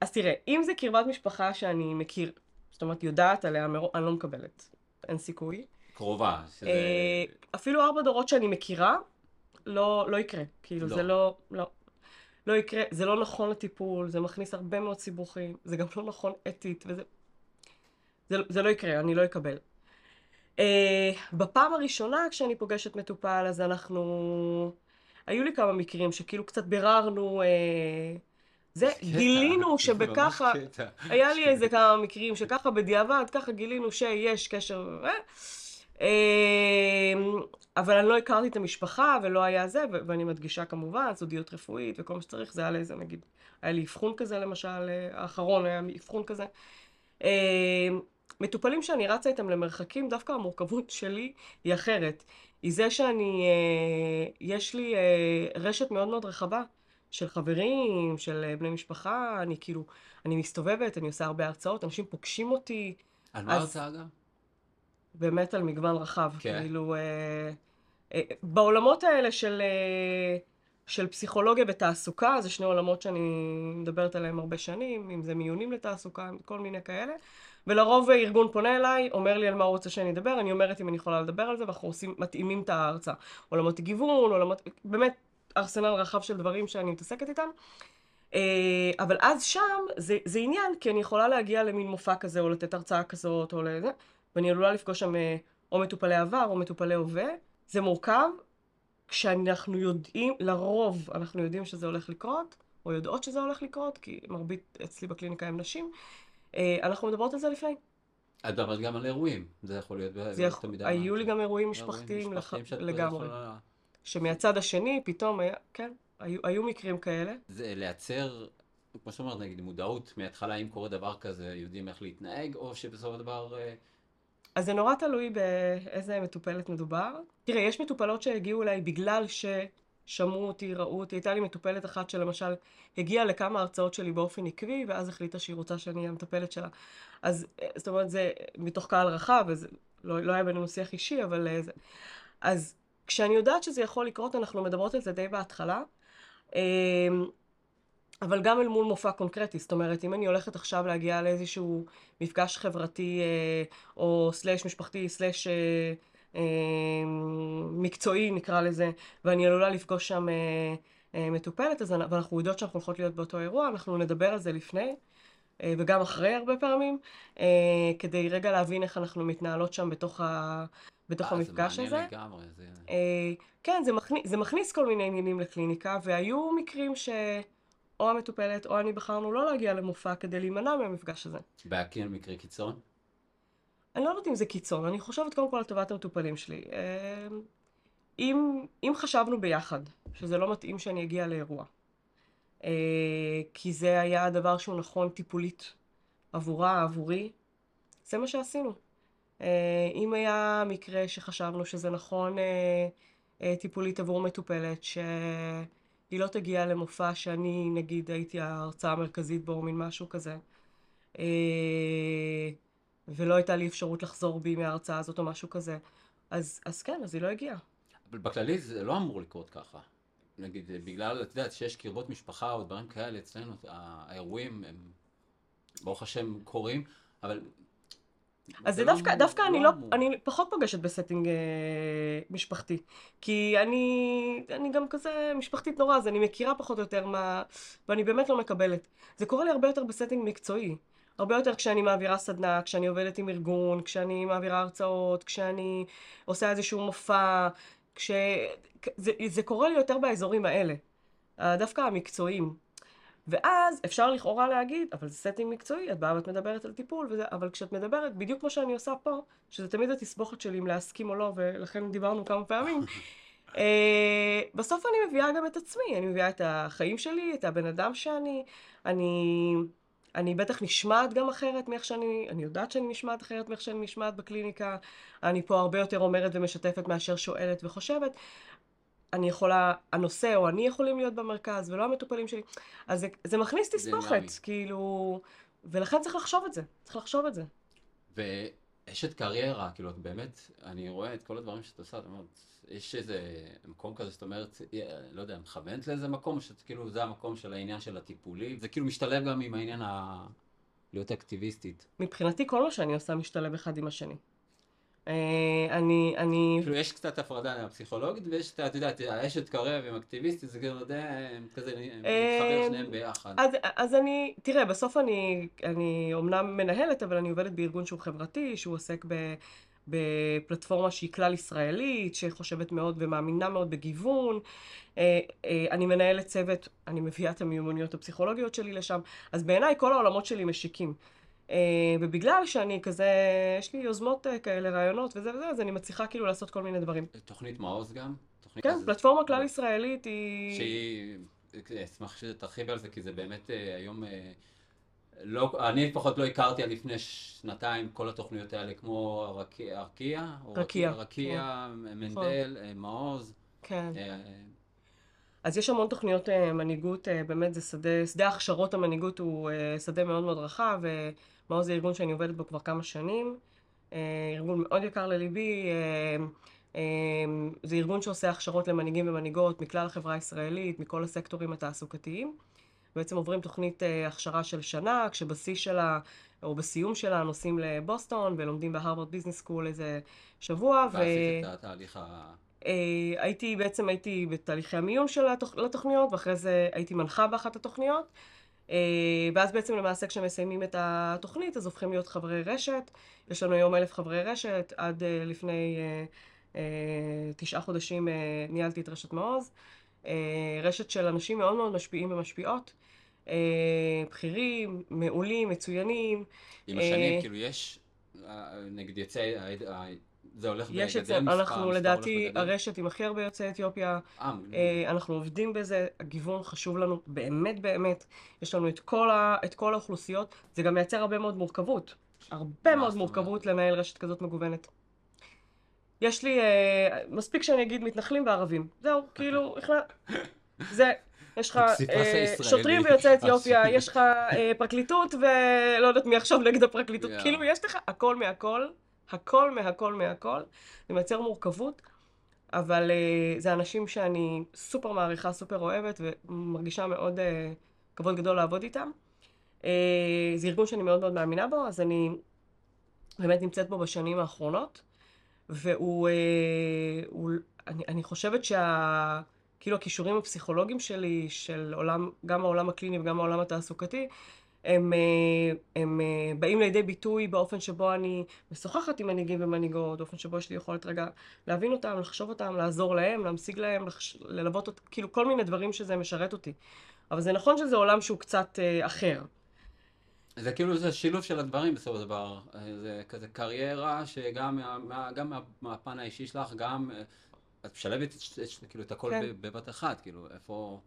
אז תראה, אם זה קרבת משפחה שאני מכיר, זאת אומרת יודעת עליה, אני לא מקבלת, אין סיכוי. קרובה. שזה... אה, אפילו ארבע דורות שאני מכירה, לא, לא יקרה. כאילו, לא. זה לא, לא. לא יקרה, זה לא נכון לטיפול, זה מכניס הרבה מאוד סיבוכים, זה גם לא נכון אתית, וזה... זה, זה לא יקרה, אני לא אקבל. Uh, בפעם הראשונה כשאני פוגשת מטופל, אז אנחנו... היו לי כמה מקרים שכאילו קצת ביררנו... Uh, זה, גילינו שבככה, היה לי איזה כמה מקרים שככה בדיעבד, ככה גילינו שיש קשר, אה, אבל אני לא הכרתי את המשפחה ולא היה זה, ואני מדגישה כמובן, סודיות רפואית וכל מה שצריך, זה היה לאיזה נגיד, היה לי אבחון כזה למשל, האחרון היה אבחון כזה. מטופלים שאני רצה איתם למרחקים, דווקא המורכבות שלי היא אחרת. היא זה שאני, יש לי רשת מאוד מאוד רחבה של חברים, של בני משפחה, אני כאילו, אני מסתובבת, אני עושה הרבה הרצאות, אנשים פוגשים אותי. על מה ההרצאה גם? באמת על מגוון רחב. כן. כאילו, אה, אה, בעולמות האלה של, אה, של פסיכולוגיה ותעסוקה, זה שני עולמות שאני מדברת עליהם הרבה שנים, אם זה מיונים לתעסוקה, כל מיני כאלה. ולרוב ארגון פונה אליי, אומר לי על מה הוא רוצה שאני אדבר, אני אומרת אם אני יכולה לדבר על זה, ואנחנו עושים, מתאימים את ההרצאה. עולמות גיוון, עולמות, באמת ארסנל רחב של דברים שאני מתעסקת איתם. אה, אבל אז שם זה, זה עניין, כי אני יכולה להגיע למין מופע כזה, או לתת הרצאה כזאת, או לזה, ואני עלולה לפגוש שם אה, או מטופלי עבר או מטופלי הווה. זה מורכב כשאנחנו יודעים, לרוב אנחנו יודעים שזה הולך לקרות, או יודעות שזה הולך לקרות, כי מרבית אצלי בקליניקה הם נשים. אה, אנחנו מדברות על זה לפני. את מדברת גם על אירועים, זה יכול להיות זה יכול... היו לי גם אירועים משפחתיים. לגמרי. שמהצד השני פתאום היה, כן, היו, היו מקרים כאלה. זה לייצר, כמו שאומרת, נגיד מודעות מההתחלה, אם קורה דבר כזה, יודעים איך להתנהג, או שבסופו של דבר... אה, אז זה נורא תלוי באיזה מטופלת מדובר. תראה, יש מטופלות שהגיעו אליי בגלל ששמעו אותי, ראו אותי. הייתה לי מטופלת אחת שלמשל הגיעה לכמה הרצאות שלי באופן עקבי, ואז החליטה שהיא רוצה שאני אהיה המטפלת שלה. אז אה, זאת אומרת, זה מתוך קהל רחב, וזה לא, לא היה בינינו שיח אישי, אבל אה, זה... אז כשאני יודעת שזה יכול לקרות, אנחנו מדברות על זה די בהתחלה. אמ, אבל גם אל מול מופע קונקרטי, זאת אומרת, אם אני הולכת עכשיו להגיע לאיזשהו מפגש חברתי אה, או סלאש משפחתי, סלאש אה, אה, מקצועי נקרא לזה, ואני עלולה לפגוש שם מטופלת, אז אנחנו יודעות שאנחנו הולכות להיות באותו אירוע, אנחנו נדבר על זה לפני. וגם אחרי הרבה פעמים, כדי רגע להבין איך אנחנו מתנהלות שם בתוך, ה... בתוך המפגש הזה. זה מעניין לגמרי. זה... כן, זה מכניס, זה מכניס כל מיני עניינים לקליניקה, והיו מקרים ש... או המטופלת או אני בחרנו לא להגיע למופע כדי להימנע מהמפגש הזה. בהכיר מקרה קיצון? אני לא יודעת אם זה קיצון, אני חושבת קודם כל על טובת המטופלים שלי. אמ, אם, אם חשבנו ביחד שזה לא מתאים שאני אגיע לאירוע, אה, כי זה היה הדבר שהוא נכון טיפולית עבורה, עבורי, זה מה שעשינו. אה, אם היה מקרה שחשבנו שזה נכון אה, טיפולית עבור מטופלת, ש... היא לא תגיע למופע שאני, נגיד, הייתי ההרצאה המרכזית בו, מין משהו כזה. אה, ולא הייתה לי אפשרות לחזור בי מההרצאה הזאת או משהו כזה. אז, אז כן, אז היא לא הגיעה. אבל בכללי זה לא אמור לקרות ככה. נגיד, בגלל, את יודעת, שיש קרבות משפחה או דברים כאלה, אצלנו האירועים הם, ברוך השם, קורים, אבל אז זה דווקא, דווקא אני לא, אני פחות פוגשת בסטינג אה, משפחתי. כי אני, אני גם כזה משפחתית נורא, אז אני מכירה פחות או יותר מה, ואני באמת לא מקבלת. זה קורה לי הרבה יותר בסטינג מקצועי. הרבה יותר כשאני מעבירה סדנה, כשאני עובדת עם ארגון, כשאני מעבירה הרצאות, כשאני עושה איזשהו מופע, כש... זה, זה קורה לי יותר באזורים האלה. דווקא המקצועיים. ואז אפשר לכאורה להגיד, אבל זה סטינג מקצועי, את באה ואת מדברת על טיפול, וזה, אבל כשאת מדברת, בדיוק כמו שאני עושה פה, שזה תמיד התסבוכת שלי אם להסכים או לא, ולכן דיברנו כמה פעמים, uh, בסוף אני מביאה גם את עצמי, אני מביאה את החיים שלי, את הבן אדם שאני, אני, אני בטח נשמעת גם אחרת מאיך שאני, אני יודעת שאני נשמעת אחרת מאיך שאני נשמעת בקליניקה, אני פה הרבה יותר אומרת ומשתפת מאשר שואלת וחושבת, אני יכולה, הנושא או אני יכולים להיות במרכז, ולא המטופלים שלי. אז זה, זה מכניס תסבוכת, כאילו, ולכן צריך לחשוב את זה, צריך לחשוב את זה. ואשת קריירה, כאילו, את באמת, אני רואה את כל הדברים שאת עושה, את אומרת, יש איזה מקום כזה, זאת אומרת, לא יודע, מכוונת לאיזה מקום, שכאילו זה המקום של העניין של הטיפולי, זה כאילו משתלב גם עם העניין ה... להיות אקטיביסטית. מבחינתי כל מה שאני עושה משתלב אחד עם השני. אה, אני, אני... כאילו יש קצת הפרדה פסיכולוגית ויש, את יודעת, האשת קרב עם אקטיביסטית, זה כאילו, די, כזה, מתחבר אה, שניהם ביחד. אז, אז אני, תראה, בסוף אני, אני אומנם מנהלת, אבל אני עובדת בארגון שהוא חברתי, שהוא עוסק ב... בפלטפורמה שהיא כלל ישראלית, שחושבת מאוד ומאמינה מאוד בגיוון. אה, אני מנהלת צוות, אני מביאה את המיומנויות הפסיכולוגיות שלי לשם, אז בעיניי כל העולמות שלי משיקים. אה, ובגלל שאני כזה, יש לי יוזמות אה, כאלה, רעיונות וזה וזה, אז אני מצליחה כאילו לעשות כל מיני דברים. תוכנית מעוז גם? תוכנית כן, אז- פלטפורמה כלל ישראלית היא... שהיא, אשמח שתרחיב על זה, כי זה באמת אה, היום, אה, לא, אני לפחות לא הכרתי עד לפני שנתיים כל התוכניות האלה, כמו ארקיע, או רקיע, רקיע, מנדל, אה, מעוז. כן. אז יש המון תוכניות אה, מנהיגות, אה, באמת זה שדה, שדה הכשרות המנהיגות הוא אה, שדה מאוד מאוד רחב, ומעוז זה ארגון שאני עובדת בו כבר כמה שנים, ארגון מאוד יקר לליבי, זה ארגון שעושה הכשרות למנהיגים ומנהיגות מכלל החברה הישראלית, מכל הסקטורים התעסוקתיים. בעצם עוברים תוכנית הכשרה של שנה, כשבשיא שלה, או בסיום שלה, נוסעים לבוסטון ולומדים בהרווארד business school איזה שבוע. ו- ועשית את התהליך ה... אה, הייתי, בעצם הייתי בתהליכי המיון של התוכ... לתוכניות, ואחרי זה הייתי מנחה באחת התוכניות. אה, ואז בעצם למעשה כשמסיימים את התוכנית, אז הופכים להיות חברי רשת. יש לנו היום אלף חברי רשת, עד אה, לפני תשעה חודשים ניהלתי את רשת מעוז. רשת של אנשים מאוד מאוד משפיעים ומשפיעות. בכירים, מעולים, מצוינים. עם השנים, כאילו יש, נגיד ה- זה הולך אצלנו, מספר- אנחנו מספר לדעתי הולך וגדל. הרשת עם הכי הרבה יוצאי אתיופיה. אה, אה, אנחנו עובדים בזה, הגיוון חשוב לנו באמת באמת. יש לנו את כל, ה, את כל האוכלוסיות, זה גם מייצר הרבה מאוד מורכבות. הרבה מאוד מורכבות לנהל רשת כזאת מגוונת. יש לי, אה, מספיק שאני אגיד מתנחלים וערבים. זהו, כאילו. זה, יש לך אה. שוטרים ויוצאי אתיופיה, יש לך אה, פרקליטות ולא יודעת מי עכשיו נגד הפרקליטות. יאו. כאילו, יש לך הכל מהכל, הכל מהכל מהכל. זה מייצר מורכבות. אבל uh, זה אנשים שאני סופר מעריכה, סופר אוהבת, ומרגישה מאוד uh, כבוד גדול לעבוד איתם. Uh, זה ארגון שאני מאוד מאוד מאמינה בו, אז אני באמת נמצאת בו בשנים האחרונות, והוא, uh, הוא, אני, אני חושבת שה... כאילו הכישורים הפסיכולוגיים שלי, של עולם, גם העולם הקליני וגם העולם התעסוקתי, הם, אה, הם אה, באים לידי ביטוי באופן שבו אני משוחחת עם מנהיגים ומנהיגות, באופן שבו יש לי יכולת רגע להבין אותם, לחשוב אותם, לעזור להם, להמשיג להם, לחש... ללוות אותם, כאילו כל מיני דברים שזה משרת אותי. אבל זה נכון שזה עולם שהוא קצת אה, אחר. זה כאילו זה שילוב של הדברים בסופו של דבר. אה, זה כזה קריירה שגם מה, מה, גם מה, מהפן האישי שלך, גם את משלבת כאילו את הכל כן. בבת אחת, כאילו איפה,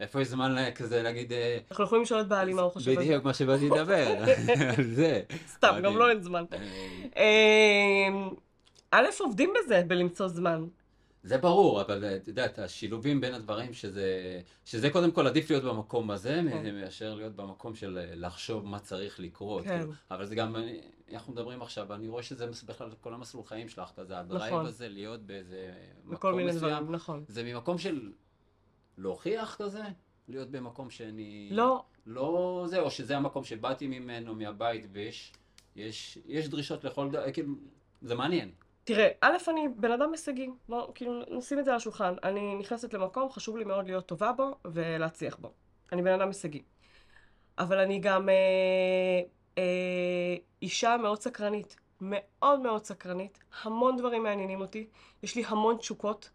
איפה יש זמן ל- כזה להגיד, אה, אנחנו יכולים לשאול את בעלי מה הוא חושב על זה. בדיוק מה שבאתי לדבר, על זה. סתם, גם מדהים. לא אין זמן. אה, אה, א', עובדים בזה, בלמצוא זמן. זה ברור, אבל אה, את יודעת, השילובים בין הדברים, שזה, שזה קודם כל עדיף להיות במקום הזה, כן. מאשר להיות במקום של אה, לחשוב מה צריך לקרות. כן. כאילו. אבל זה גם, אנחנו מדברים עכשיו, אני רואה שזה בכלל כל המסלול חיים שלך כזה, הדרייב נכון. הזה להיות באיזה בכל מקום מיני מסוים. דברים, נכון. זה ממקום של להוכיח כזה? להיות במקום שאני... לא, לא זה, או שזה המקום שבאתי ממנו, מהבית, ויש יש, יש דרישות לכל דבר, כאילו, זה מעניין. תראה, א', אני בן אדם הישגי. בוא, כאילו, נשים את זה על השולחן. אני נכנסת למקום, חשוב לי מאוד להיות טובה בו ולהצליח בו. אני בן אדם הישגי. אבל אני גם אה, אה, אישה מאוד סקרנית. מאוד מאוד סקרנית. המון דברים מעניינים אותי. יש לי המון תשוקות,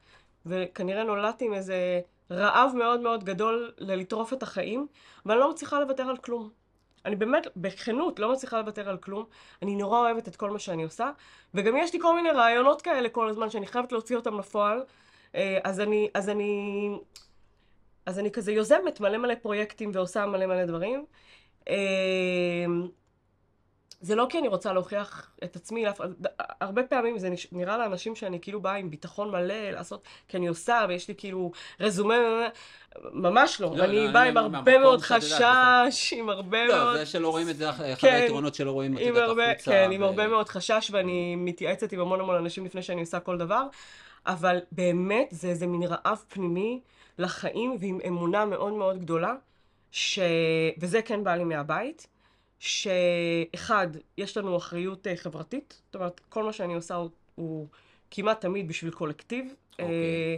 וכנראה נולדתי עם איזה רעב מאוד מאוד גדול ללטרוף את החיים, ואני לא מצליחה לוותר על כלום. אני באמת, בכנות, לא מצליחה לוותר על כלום. אני נורא אוהבת את כל מה שאני עושה, וגם יש לי כל מיני רעיונות כאלה כל הזמן שאני חייבת להוציא אותם לפועל. אה, אז אני, אז אני, אז אני כזה יוזמת מלא מלא פרויקטים ועושה מלא מלא דברים. זה לא כי אני רוצה להוכיח את עצמי, הרבה פעמים זה נראה לאנשים שאני כאילו באה עם ביטחון מלא לעשות, כי אני עושה ויש לי כאילו רזומה, ממש לא, לא, אני לא, באה אני עם הרבה מהמקום מאוד חשש, עם הרבה לא, מאוד... זה שלא רואים את זה, אחד כן. היתרונות שלא רואים את עם זה החוצה. כן, עם ו- הרבה מאוד חשש, ואני מתייעצת עם המון המון אנשים לפני שאני עושה כל דבר, אבל באמת זה איזה מין רעב פנימי לחיים ועם אמונה מאוד מאוד גדולה, ש... וזה כן בא לי מהבית, שאחד, יש לנו אחריות אה, חברתית, זאת אומרת, כל מה שאני עושה הוא, הוא כמעט תמיד בשביל קולקטיב, אוקיי. אה,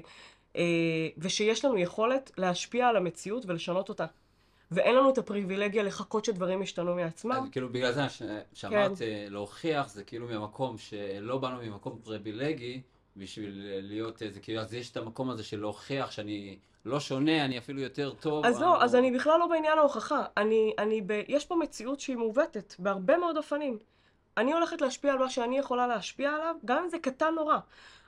אה, ושיש לנו יכולת להשפיע על המציאות ולשנות אותה. ואין לנו את הפריבילגיה לחכות שדברים ישתנו מעצמם. אז כאילו בגלל זה ש- שאמרת אה, להוכיח, זה כאילו ממקום שלא באנו ממקום פריבילגי, בשביל להיות איזה, כאילו, אז יש את המקום הזה של להוכיח שאני לא שונה, אני אפילו יותר טוב. אז או- לא, אז אני בכלל לא בעניין ההוכחה. אני, אני ב... יש פה מציאות שהיא מעוותת, בהרבה מאוד אופנים. אני הולכת להשפיע על מה שאני יכולה להשפיע עליו, גם אם זה קטן נורא.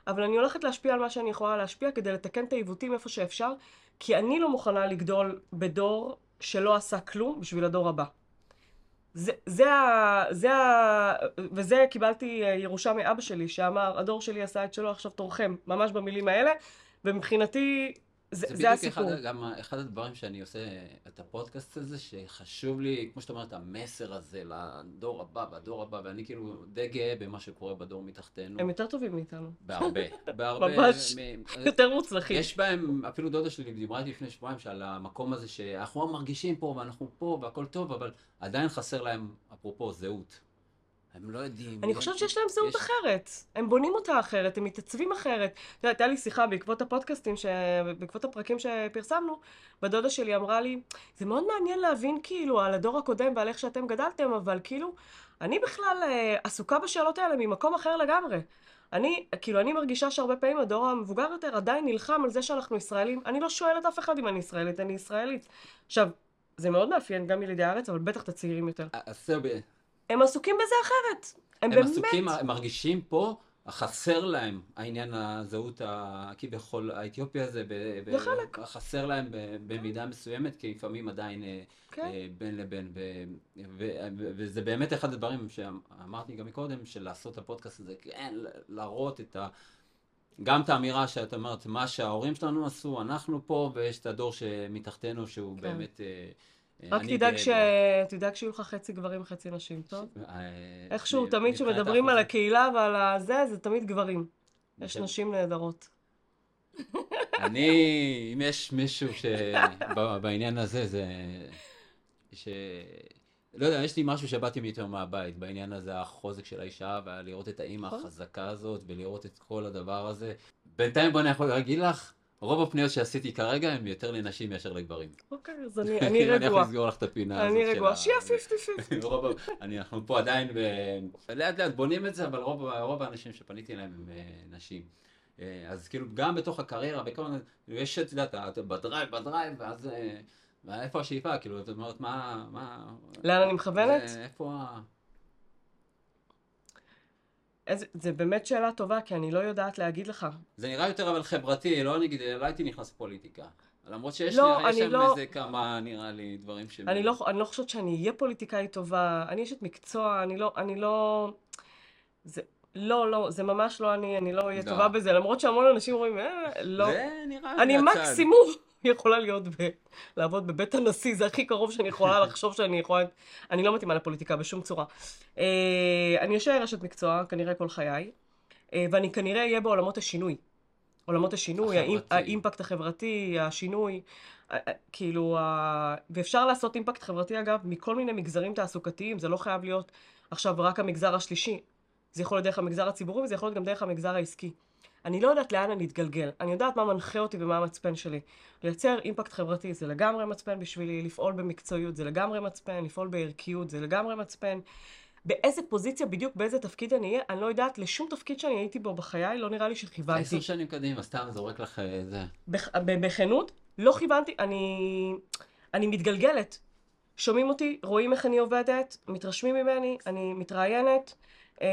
אבל אני הולכת להשפיע על מה שאני יכולה להשפיע כדי לתקן את העיוותים איפה שאפשר, כי אני לא מוכנה לגדול בדור שלא עשה כלום בשביל הדור הבא. זה, זה ה... זה ה... וזה קיבלתי אה, ירושה מאבא שלי, שאמר, הדור שלי עשה את שלו, עכשיו תורכם, ממש במילים האלה, ומבחינתי, זה, זה, זה בדיוק הסיפור. אחד, גם אחד הדברים שאני עושה את הפודקאסט הזה, שחשוב לי, כמו שאתה אומרת, המסר הזה לדור הבא והדור הבא, ואני כאילו די גאה במה שקורה בדור מתחתנו. הם יותר טובים מאיתנו. בהרבה, בהרבה. ממש. מ- יותר מוצלחים. יש בהם, אפילו דודה שלי דיברה איתי לפני שבועיים, שעל המקום הזה שאנחנו מרגישים פה ואנחנו פה והכל טוב, אבל עדיין חסר להם, אפרופו, זהות. הם לא יודעים. אני יש- חושבת שיש להם זהות יש- אחרת. הם בונים אותה אחרת, הם מתעצבים אחרת. את יודעת, הייתה לי שיחה בעקבות הפודקאסטים, ש... בעקבות הפרקים שפרסמנו, ודודה שלי אמרה לי, זה מאוד מעניין להבין כאילו על הדור הקודם ועל איך שאתם גדלתם, אבל כאילו, אני בכלל אה, עסוקה בשאלות האלה ממקום אחר לגמרי. אני, כאילו, אני מרגישה שהרבה פעמים הדור המבוגר יותר עדיין נלחם על זה שאנחנו ישראלים. אני לא שואלת אף אחד אם אני ישראלית, אני ישראלית. עכשיו, זה מאוד מאפיין גם ילידי הארץ, אבל בטח את הצעירים יותר. אז זהו, ב- הם עסוקים בזה אחרת. הם, הם באמת... עסוקים, הם מרגישים פה, חסר להם העניין הזהות הכביכול האתיופי הזה, ב- ב- זה חלק. חסר להם ב- במידה מסוימת, כי לפעמים עדיין אה, כן. אה, בין לבין, ו- ו- ו- וזה באמת אחד הדברים שאמרתי גם מקודם, של לעשות את הפודקאסט הזה, כן, להראות את ה... גם את האמירה שאת אומרת, מה שההורים שלנו עשו, אנחנו פה, ויש את הדור שמתחתנו, שהוא כן. באמת... רק תדאג, ש... תדאג שיהיו לך חצי גברים, חצי נשים, טוב? אה, איכשהו, תמיד כשמדברים על. הקהילה ועל הזה, זה תמיד גברים. יש כן. נשים נהדרות. אני, אם יש מישהו שבעניין הזה, זה... ש... לא יודע, יש לי משהו שבאתי מאיתו מהבית, בעניין הזה, החוזק של האישה, ולראות את האימא נכון. החזקה הזאת, ולראות את כל הדבר הזה. בינתיים בוא אני יכול להגיד לך, רוב הפניות שעשיתי כרגע הם יותר לנשים מאשר לגברים. אוקיי, אז אני אני אני יכול רגועה. לסגור לך את הפינה הזאת אני של רגועה. ה- שיהיה fifty fifty. רוב אני, אנחנו פה עדיין, ב... לאט לאט בונים את זה, אבל רוב, רוב האנשים שפניתי אליהם הם אה, נשים. אה, אז כאילו, גם בתוך הקריירה, בכל מיני, יש, את יודעת, בדרייב, בדרייב, ואז אה, איפה השאיפה? כאילו, את אומרת, מה... מה לאן אני מכוונת? איפה ה... איזה- זה באמת שאלה טובה, כי אני לא יודעת להגיד לך. זה נראה יותר אבל חברתי, לא נגיד, לא הייתי נכנס לפוליטיקה. למרות שיש לא, לי, אני שם לא- איזה כמה, נראה לי, דברים ש... אני לא, אני לא חושבת שאני אהיה פוליטיקאית טובה, אני אשת מקצוע, אני לא, אני לא... זה, לא, לא, זה ממש לא אני, אני לא אהיה לא. טובה בזה, למרות שהמון אנשים אומרים, אה, לא. זה נראה אני מהצד. מקסימום יכולה להיות ב... לעבוד בבית הנשיא, זה הכי קרוב שאני יכולה לחשוב שאני יכולה... אני לא מתאימה לפוליטיקה בשום צורה. אה, אני אשאר אשת מקצוע, כנראה כל חיי, אה, ואני כנראה אהיה בעולמות השינוי. עולמות השינוי, החברתי. האימפקט החברתי, השינוי, אה, כאילו, ה- ואפשר לעשות אימפקט חברתי אגב מכל מיני מגזרים תעסוקתיים, זה לא חייב להיות עכשיו רק המגזר השלישי, זה יכול להיות דרך המגזר הציבורי וזה יכול להיות גם דרך המגזר העסקי. אני לא יודעת לאן אני אתגלגל, אני יודעת מה מנחה אותי ומה המצפן שלי. לייצר אימפקט חברתי זה לגמרי מצפן בשבילי, לפעול במקצועיות זה לגמרי מצפן, לפעול בערכיות זה לגמרי מצפן. באיזה פוזיציה בדיוק, באיזה תפקיד אני אהיה, אני לא יודעת, לשום תפקיד שאני הייתי בו בחיי, לא נראה לי שכיוונתי. עשר שנים קדימה, סתם זורק לך אה, זה. בח- ב- בכנות, לא כיוונתי, אני, אני מתגלגלת. שומעים אותי, רואים איך אני עובדת, מתרשמים ממני, אני מתראיינת, אה,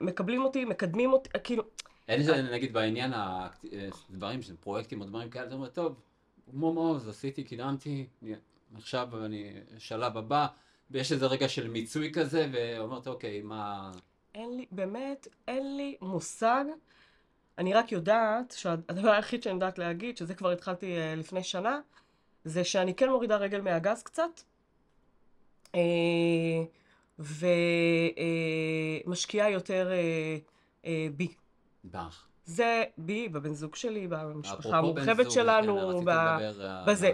מקבלים אותי, מקדמים אותי, כאילו, אין איזה, נגיד, בעניין הדברים, של פרויקטים או דברים כאלה, אתה אומר, טוב, כמו מעוז, עשיתי, קידמתי, אני- עכשיו אני, שלב הבא, ויש איזה רגע של מיצוי כזה, ואומרת, אוקיי, מה... אין לי, באמת, אין לי מושג. אני רק יודעת שהדבר היחיד שאני יודעת להגיד, שזה כבר התחלתי אה, לפני שנה, זה שאני כן מורידה רגל מהגז קצת, אה, ומשקיעה יותר אה, אה, בי. בך. זה בי, בבן זוג שלי, במשפחה המורחבת שלנו, כן, ב... אה, בזה.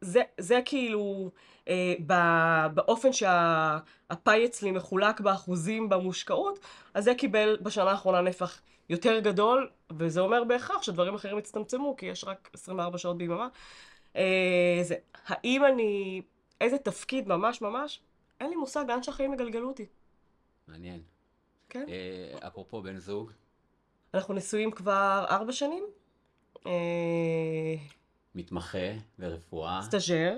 זה, זה כאילו, אה, ב- באופן שהפאי אצלי מחולק באחוזים במושקעות, אז זה קיבל בשנה האחרונה נפח יותר גדול, וזה אומר בהכרח שדברים אחרים הצטמצמו, כי יש רק 24 שעות ביממה. אה, זה, האם אני, איזה תפקיד ממש ממש, אין לי מושג לאן שהחיים יגלגלו אותי. מעניין. כן? אה, אפרופו בן זוג, אנחנו נשואים כבר ארבע שנים. אה, מתמחה ברפואה. סטאג'ר,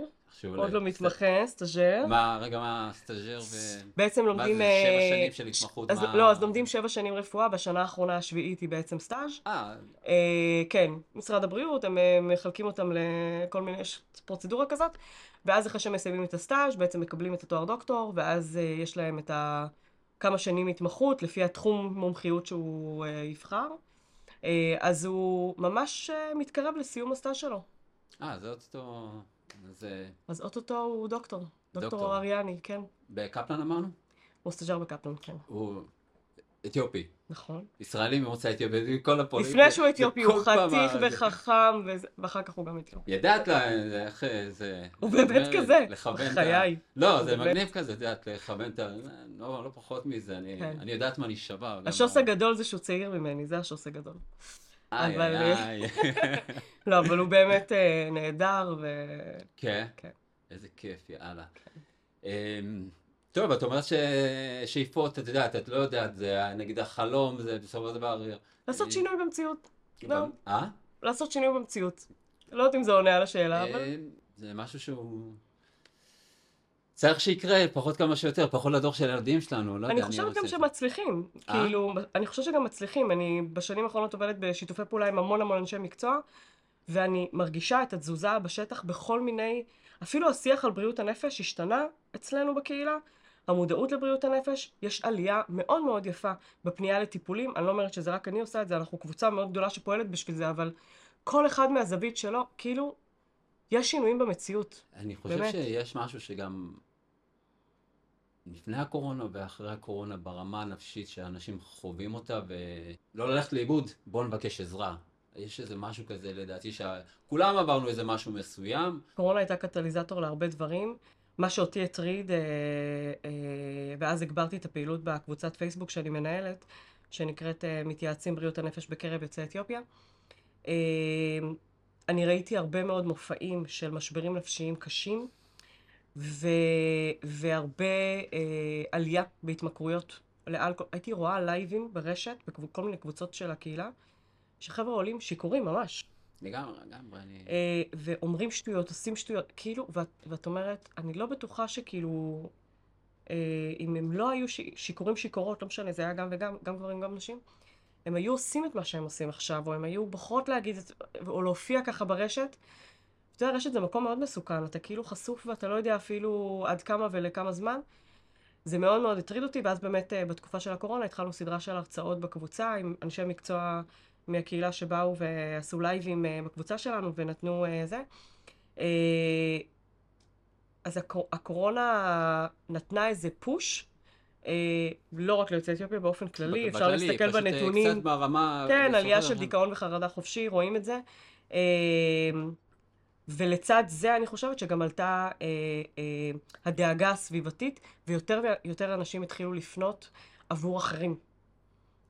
עוד לא מתמחה, סטאג'ר. מה, רגע, מה סטאג'ר ו... בעצם מה לומדים... זה, אה, שבע שנים של התמחות? אז, מה- לא, אז לומדים שבע שנים רפואה, בשנה האחרונה השביעית היא בעצם סטאז'. אה, אה, כן, משרד הבריאות, הם אה, מחלקים אותם לכל מיני, יש פרוצדורה כזאת, ואז אחרי שהם מסיימים את הסטאז' בעצם מקבלים את התואר דוקטור, ואז אה, יש להם את ה... כמה שנים התמחות לפי התחום מומחיות שהוא אה, יבחר. אה, אז הוא ממש אה, מתקרב לסיום הסטאז' שלו. אה, זה אוטוטו... זה... אז אוטוטו הוא דוקטור. דוקטור דוקטור. אריאני, כן. בקפלן אמרנו? הוא סטאג'ר בקפלן, כן. הוא אתיופי. נכון. ישראלי ממוצא אתיופי, כל הפוליטי. לפני שהוא אתיופי הוא חתיך וחכם, ואחר כך הוא גם אתיופי. ידעת לה, איך זה... הוא באמת כזה. חיי. לא, זה. מגניב כזה, את יודעת, לכוון את ה... לא, לא פחות מזה, אני, כן. יודעת מה אני שווה. השוס הגדול זה שהוא צעיר ממני, זה השוס הגדול. אבל-. לא, אבל הוא באמת אה, נהדר, ו... כן? כן. איזה כיף, יאללה. טוב, את אומרת ששאיפות, את יודעת, את לא יודעת, זה נגיד החלום, זה בסופו של דבר... לעשות אה, שינוי במציאות. לא. אה? לעשות שינוי במציאות. לא יודעת אם זה עונה על השאלה, אבל... אה, זה משהו שהוא... צריך שיקרה, פחות כמה שיותר, פחות לדור של הילדים שלנו, לא אני יודע, חושבת רוצה גם. שמצליחים. אה? כאילו, אני חושבת שגם מצליחים. אני בשנים האחרונות עובדת בשיתופי פעולה עם המון המון אנשי מקצוע, ואני מרגישה את התזוזה בשטח בכל מיני... אפילו השיח על בריאות הנפש השתנה אצלנו בקהילה. המודעות לבריאות הנפש, יש עלייה מאוד מאוד יפה בפנייה לטיפולים. אני לא אומרת שזה רק אני עושה את זה, אנחנו קבוצה מאוד גדולה שפועלת בשביל זה, אבל כל אחד מהזווית שלו, כאילו, יש שינויים במציאות. אני חושב באמת. שיש משהו שגם לפני הקורונה ואחרי הקורונה ברמה הנפשית שאנשים חווים אותה ולא ללכת לאיבוד, בואו נבקש עזרה. יש איזה משהו כזה לדעתי שכולם עברנו איזה משהו מסוים. קורונה הייתה קטליזטור להרבה דברים. מה שאותי הטריד, אה, אה, ואז הגברתי את הפעילות בקבוצת פייסבוק שאני מנהלת, שנקראת אה, מתייעצים בריאות הנפש בקרב יוצאי אתיופיה. אה, אני ראיתי הרבה מאוד מופעים של משברים נפשיים קשים, ו, והרבה אה, עלייה בהתמכרויות לאלכוהול. הייתי רואה לייבים ברשת, בכל מיני קבוצות של הקהילה, שחבר'ה עולים שיכורים ממש. לגמרי, לגמרי, אני... אה, ואומרים שטויות, עושים שטויות, כאילו, ואת, ואת אומרת, אני לא בטוחה שכאילו, אה, אם הם לא היו שיכורים שיכורות, לא משנה, זה היה גם וגם, גם גברים, גם נשים, הם היו עושים את מה שהם עושים עכשיו, או הם היו בוחרות להגיד, את, או להופיע ככה ברשת. אתה יודע, רשת זה מקום מאוד מסוכן, אתה כאילו חשוף ואתה לא יודע אפילו עד כמה ולכמה זמן. זה מאוד מאוד הטריד אותי, ואז באמת אה, בתקופה של הקורונה התחלנו סדרה של הרצאות בקבוצה עם אנשי מקצוע מהקהילה שבאו ועשו לייבים אה, בקבוצה שלנו ונתנו אה, זה. אה, אז הקור- הקורונה נתנה איזה פוש, לא רק ליוצאי אתיופיה, באופן כללי, אפשר להסתכל פשוט, בנתונים. קצת ברמה... כן, עלייה של. דיכאון וחרדה חופשי, רואים את זה. ולצד זה אני חושבת שגם עלתה אה, אה, הדאגה הסביבתית, ויותר ויותר אנשים התחילו לפנות עבור אחרים.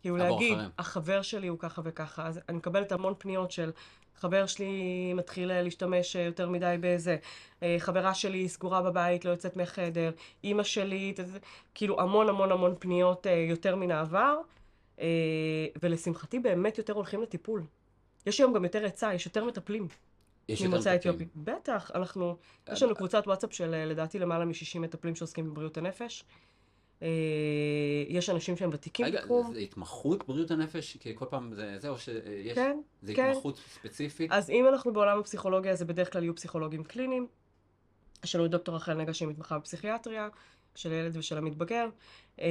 כאילו להגיד, אחרים. החבר שלי הוא ככה וככה. אז אני מקבלת המון פניות של חבר שלי מתחיל אה, להשתמש אה, יותר מדי בזה, אה, חברה שלי סגורה בבית, לא יוצאת מהחדר, אימא שלי, ת- ת- כאילו המון המון המון פניות יותר מן העבר, ולשמחתי באמת יותר הולכים לטיפול. יש היום גם יותר היצע, יש יותר מטפלים יש יותר מטפלים. אתיופי. בטח, אנחנו, יש אה, לנו קבוצת וואטסאפ של לדעתי למעלה מ-60 מטפלים שעוסקים בבריאות הנפש. אה, יש אנשים שהם ותיקים רגע, בתחום. זה התמחות בריאות הנפש? כי כל פעם זה זה, או שיש... כן, זה כן. התמחות ספציפית? אז אם אנחנו בעולם הפסיכולוגיה, זה בדרך כלל יהיו פסיכולוגים קליניים. יש לנו את דוקטור רחל נגה שהיא מתמחה בפסיכיאטריה, של הילד ושל המתבגר, אה,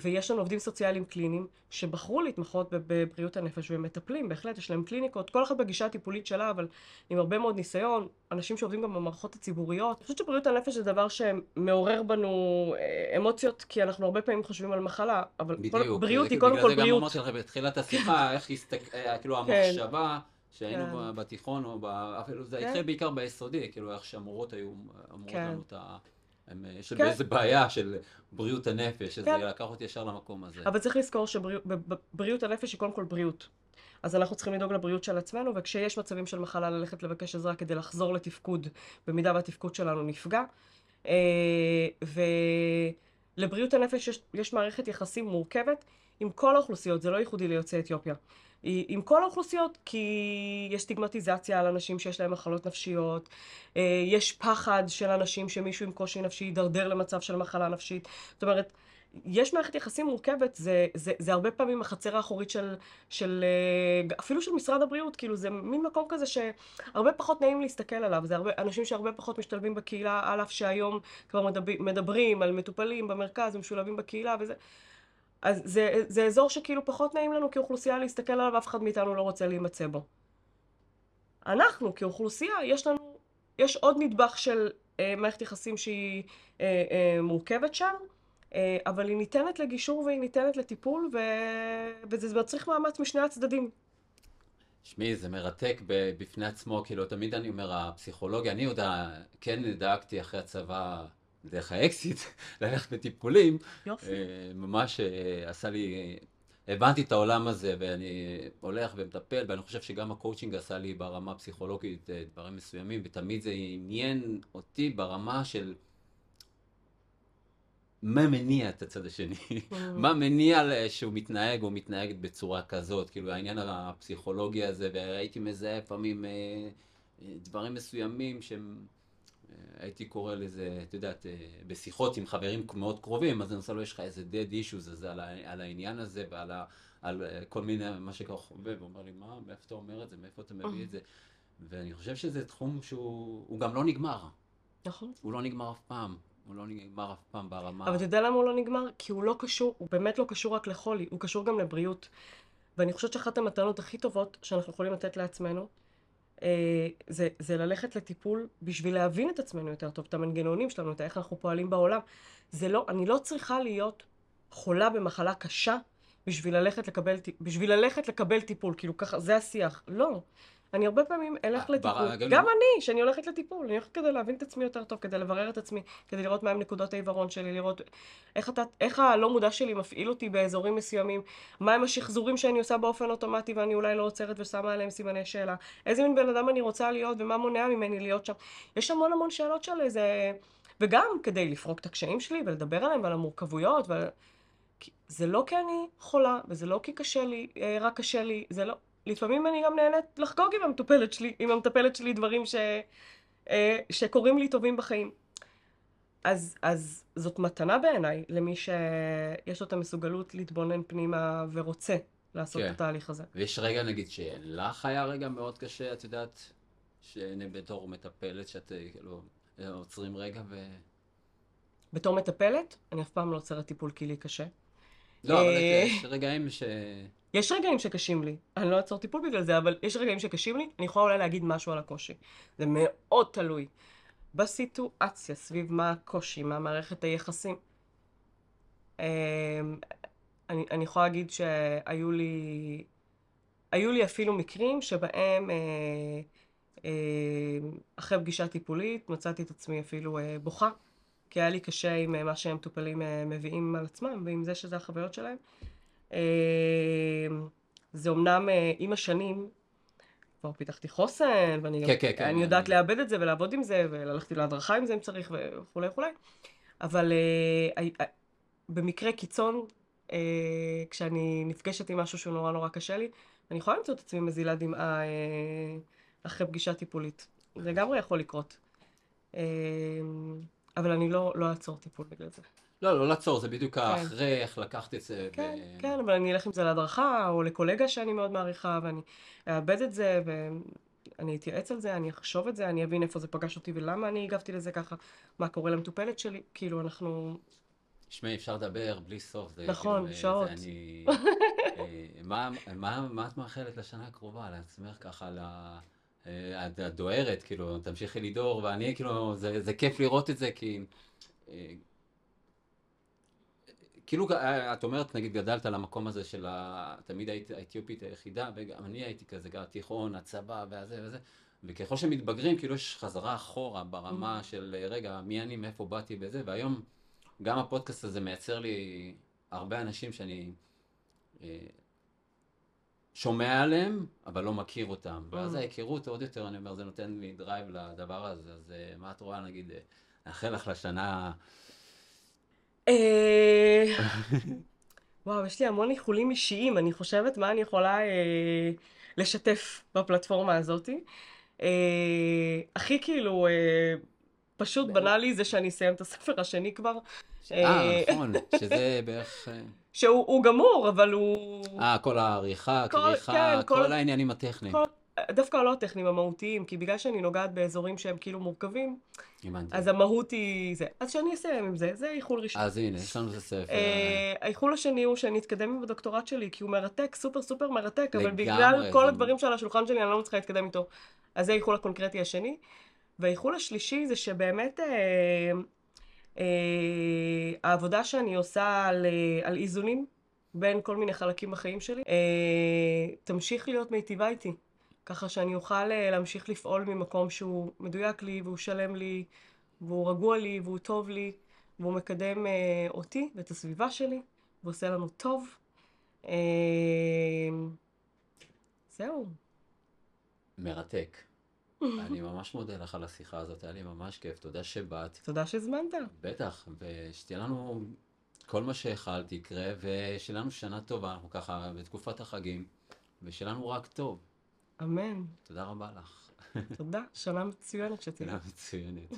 ויש לנו עובדים סוציאליים קליניים שבחרו להתמחות בב- בבריאות הנפש והם מטפלים, בהחלט, יש להם קליניקות, כל אחת בגישה הטיפולית שלה, אבל עם הרבה מאוד ניסיון, אנשים שעובדים גם במערכות הציבוריות. אני חושבת שבריאות הנפש זה דבר שמעורר בנו אה, אמוציות, כי אנחנו הרבה פעמים חושבים על מחלה, אבל כל- בדיוק. בריאות זה- היא קודם כל בגלל זה גם בריאות. אמרתי לך בתחילת השיחה, איך הסתכל... אה, כאילו כן. המחשבה שהיינו כן. בתיכון, או ב- אפילו זה כן. התחיל בעיקר ביסודי, כאילו איך שהמורות היו אמורות כן. לנו את ה... הם- יש כן. איזה בעיה של בריאות הנפש, אז כן. זה לקח אותי ישר למקום הזה. אבל צריך לזכור שבריאות הנפש היא קודם כל בריאות. אז אנחנו צריכים לדאוג לבריאות של עצמנו, וכשיש מצבים של מחלה ללכת לבקש עזרה כדי לחזור לתפקוד, במידה והתפקוד שלנו נפגע. אה, ולבריאות הנפש יש, יש מערכת יחסים מורכבת עם כל האוכלוסיות, זה לא ייחודי ליוצאי אתיופיה. היא עם כל האוכלוסיות, כי יש סטיגמטיזציה על אנשים שיש להם מחלות נפשיות, אה, יש פחד של אנשים שמישהו עם קושי נפשי יידרדר למצב של מחלה נפשית. זאת אומרת, יש מערכת יחסים מורכבת, זה, זה, זה הרבה פעמים החצר האחורית של, של, אה, אפילו של משרד הבריאות, כאילו זה מין מקום כזה שהרבה פחות נעים להסתכל עליו, זה הרבה, אנשים שהרבה פחות משתלבים בקהילה, על אף שהיום כבר מדבר, מדברים על מטופלים במרכז ומשולבים בקהילה וזה. אז זה, זה אזור שכאילו פחות נעים לנו כאוכלוסייה להסתכל עליו, אף אחד מאיתנו לא רוצה להימצא בו. אנחנו כאוכלוסייה, יש לנו, יש עוד נדבך של אה, מערכת יחסים שהיא אה, אה, מורכבת שם, אה, אבל היא ניתנת לגישור והיא ניתנת לטיפול, ו... וזה מצריך מאמץ משני הצדדים. שמי, זה מרתק בפני עצמו, כאילו, תמיד אני אומר, הפסיכולוגיה, אני יודע, כן דאגתי אחרי הצבא, דרך האקסיט, ללכת בטיפולים. יופי. אה, ממש אה, עשה לי, הבנתי את העולם הזה, ואני הולך ומטפל, ואני חושב שגם הקואוצ'ינג עשה לי ברמה הפסיכולוגית דברים מסוימים, ותמיד זה עניין אותי ברמה של... מה מניע את הצד השני? Mm. מה מניע שהוא מתנהג או מתנהגת בצורה כזאת? כאילו העניין הפסיכולוגי הזה, והייתי מזהה לפעמים אה, אה, דברים מסוימים שהם, אה, הייתי קורא לזה, את יודעת, בשיחות עם חברים מאוד קרובים, אז אני עושה לו, יש לך איזה dead issues הזה על, על העניין הזה ועל ה, על כל מיני, מה שככה חווה, והוא אומר לי, מה, מאיפה אתה אומר את זה, מאיפה אתה מביא את זה? ואני חושב שזה תחום שהוא גם לא נגמר. נכון. הוא לא נגמר אף פעם. הוא לא נגמר אף פעם ברמה... אבל אתה יודע למה הוא לא נגמר? כי הוא לא קשור, הוא באמת לא קשור רק לחולי, הוא קשור גם לבריאות. ואני חושבת שאחת המתנות הכי טובות שאנחנו יכולים לתת לעצמנו, אה, זה, זה ללכת לטיפול בשביל להבין את עצמנו יותר טוב, את המנגנונים שלנו, את איך אנחנו פועלים בעולם. זה לא, אני לא צריכה להיות חולה במחלה קשה בשביל ללכת לקבל, בשביל ללכת לקבל טיפול, כאילו ככה, זה השיח. לא. אני הרבה פעמים אלך אה, לטיפול, גם אני, שאני הולכת לטיפול, אני הולכת כדי להבין את עצמי יותר טוב, כדי לברר את עצמי, כדי לראות מהם נקודות העיוורון שלי, לראות איך, אתה, איך הלא מודע שלי מפעיל אותי באזורים מסוימים, מהם השחזורים שאני עושה באופן אוטומטי ואני אולי לא עוצרת ושמה עליהם סימני שאלה, איזה מין בן אדם אני רוצה להיות ומה מונע ממני להיות שם. יש המון המון שאלות של איזה... וגם כדי לפרוק את הקשיים שלי ולדבר עליהם ועל המורכבויות, ו... כי- זה לא כי אני חולה, וזה לא כי קשה לי, אה, רק קשה לי, זה לא... לפעמים אני גם נהנית לחגוג עם המטופלת שלי, עם המטפלת שלי דברים ש, אה, שקורים לי טובים בחיים. אז, אז זאת מתנה בעיניי למי שיש לו את המסוגלות להתבונן פנימה ורוצה לעשות כן. את התהליך הזה. ויש רגע, נגיד, שלך היה רגע מאוד קשה, את יודעת, שבתור מטפלת, שאת אה, כאילו, אה, עוצרים רגע ו... בתור מטפלת, אני אף פעם לא עוצרת טיפול כי לי קשה. לא, אבל. יש רגעים ש... יש רגעים שקשים לי, אני לא אעצור טיפול בגלל זה, אבל יש רגעים שקשים לי, אני יכולה אולי להגיד משהו על הקושי. זה מאוד תלוי בסיטואציה, סביב מה הקושי, מה מערכת היחסים. אמ, אני, אני יכולה להגיד שהיו לי, היו לי אפילו מקרים שבהם אה, אה, אחרי פגישה טיפולית מצאתי את עצמי אפילו אה, בוכה, כי היה לי קשה עם מה שהמטופלים אה, מביאים על עצמם ועם זה שזה החוויות שלהם. אה, זה אמנם אה, עם השנים, כבר פיתחתי חוסן, ואני גם, כן, כן, כן, יודעת אני- לאבד את זה ולעבוד עם זה, וללכת להדרכה עם זה אם צריך, וכולי וכולי. אבל אה, במקרה קיצון, אה, כשאני נפגשת עם משהו שהוא נורא נורא קשה לי, אני יכולה למצוא את עצמי מזילה דמעה אחרי פגישה טיפולית. זה לגמרי יכול לקרות. אה, אבל אני לא, לא אעצור טיפול בגלל זה. לא, לא לעצור, זה בדיוק האחרי, איך לקחת את זה. כן, ו- כן, אבל אני אלך עם זה להדרכה, או לקולגה שאני מאוד מעריכה, ואני אאבד את זה, ואני אתייעץ על זה, אני אחשוב את זה, אני אבין איפה זה פגש אותי ולמה אני הגבתי לזה ככה, מה קורה למטופלת שלי, כאילו אנחנו... תשמעי, אפשר לדבר בלי סוף. זה נכון, כאילו, אה, שעות. זה אני... אה, מה, מה, מה את מאחלת לשנה הקרובה, לעצמך ככה, ל... אה, את דוהרת, כאילו, תמשיכי לדהור, ואני, כאילו, זה, זה כיף לראות את זה, כי... כאילו, אה, את אומרת, נגיד, גדלת על המקום הזה של ה... תמיד היית האתיופית היחידה, וגם אני הייתי כזה, גם תיכון, הצבא, והזה וזה. וככל שמתבגרים, כאילו יש חזרה אחורה ברמה של, אה, רגע, מי אני, מאיפה באתי וזה, והיום גם הפודקאסט הזה מייצר לי הרבה אנשים שאני אה, שומע עליהם, אבל לא מכיר אותם. ואז Mm. ההיכרות עוד יותר, אני אומר, זה נותן לי דרייב לדבר הזה. אז מה את רואה, נגיד, נאחל לך לשנה... אה, וואו, יש לי המון איחולים אישיים, אני חושבת מה אני יכולה אה, לשתף בפלטפורמה הזאתי. אה, הכי כאילו, אה, פשוט בנאלי זה שאני אסיים את הספר השני כבר. אה, נכון, שזה בערך... אה, שהוא גמור, אבל הוא... אה, כל העריכה, כל- הכריכה, כן, כל כל- העניינים הטכניים. כל- דווקא לא הטכניים, המהותיים, כי בגלל שאני נוגעת באזורים שהם כאילו מורכבים, הבנתי. אז המהות היא זה. אז שאני אסיים עם זה, זה איחול ראשון. אז הנה, יש לנו את הספר. אה, האיחול השני הוא שאני אתקדם עם הדוקטורט שלי, כי הוא מרתק, סופר סופר מרתק, אבל בגלל כל הדברים שעל השולחן שלי, אני לא מצליחה להתקדם איתו. אז זה האיחול הקונקרטי השני. והאיחול השלישי זה שבאמת אה, אה, העבודה שאני עושה על, אה, על איזונים בין כל מיני חלקים בחיים שלי, אה, תמשיך להיות מיטיבה איתי. ככה שאני אוכל אה, להמשיך לפעול ממקום שהוא מדויק לי, והוא שלם לי, והוא רגוע לי, והוא טוב לי, והוא מקדם אה, אותי ואת הסביבה שלי, ועושה לנו טוב. אה, זהו. מרתק. אני ממש מודה לך על השיחה הזאת, היה לי ממש כיף, תודה שבאת. תודה שהזמנת. בטח, ושתהיה לנו כל מה שאכלת יקרה, ושיהיה לנו שנה טובה, אנחנו ככה בתקופת החגים, ושיהיה לנו רק טוב. אמן. תודה רבה לך. תודה. שנה מצוינת שתהיה. שאלה מצוינת.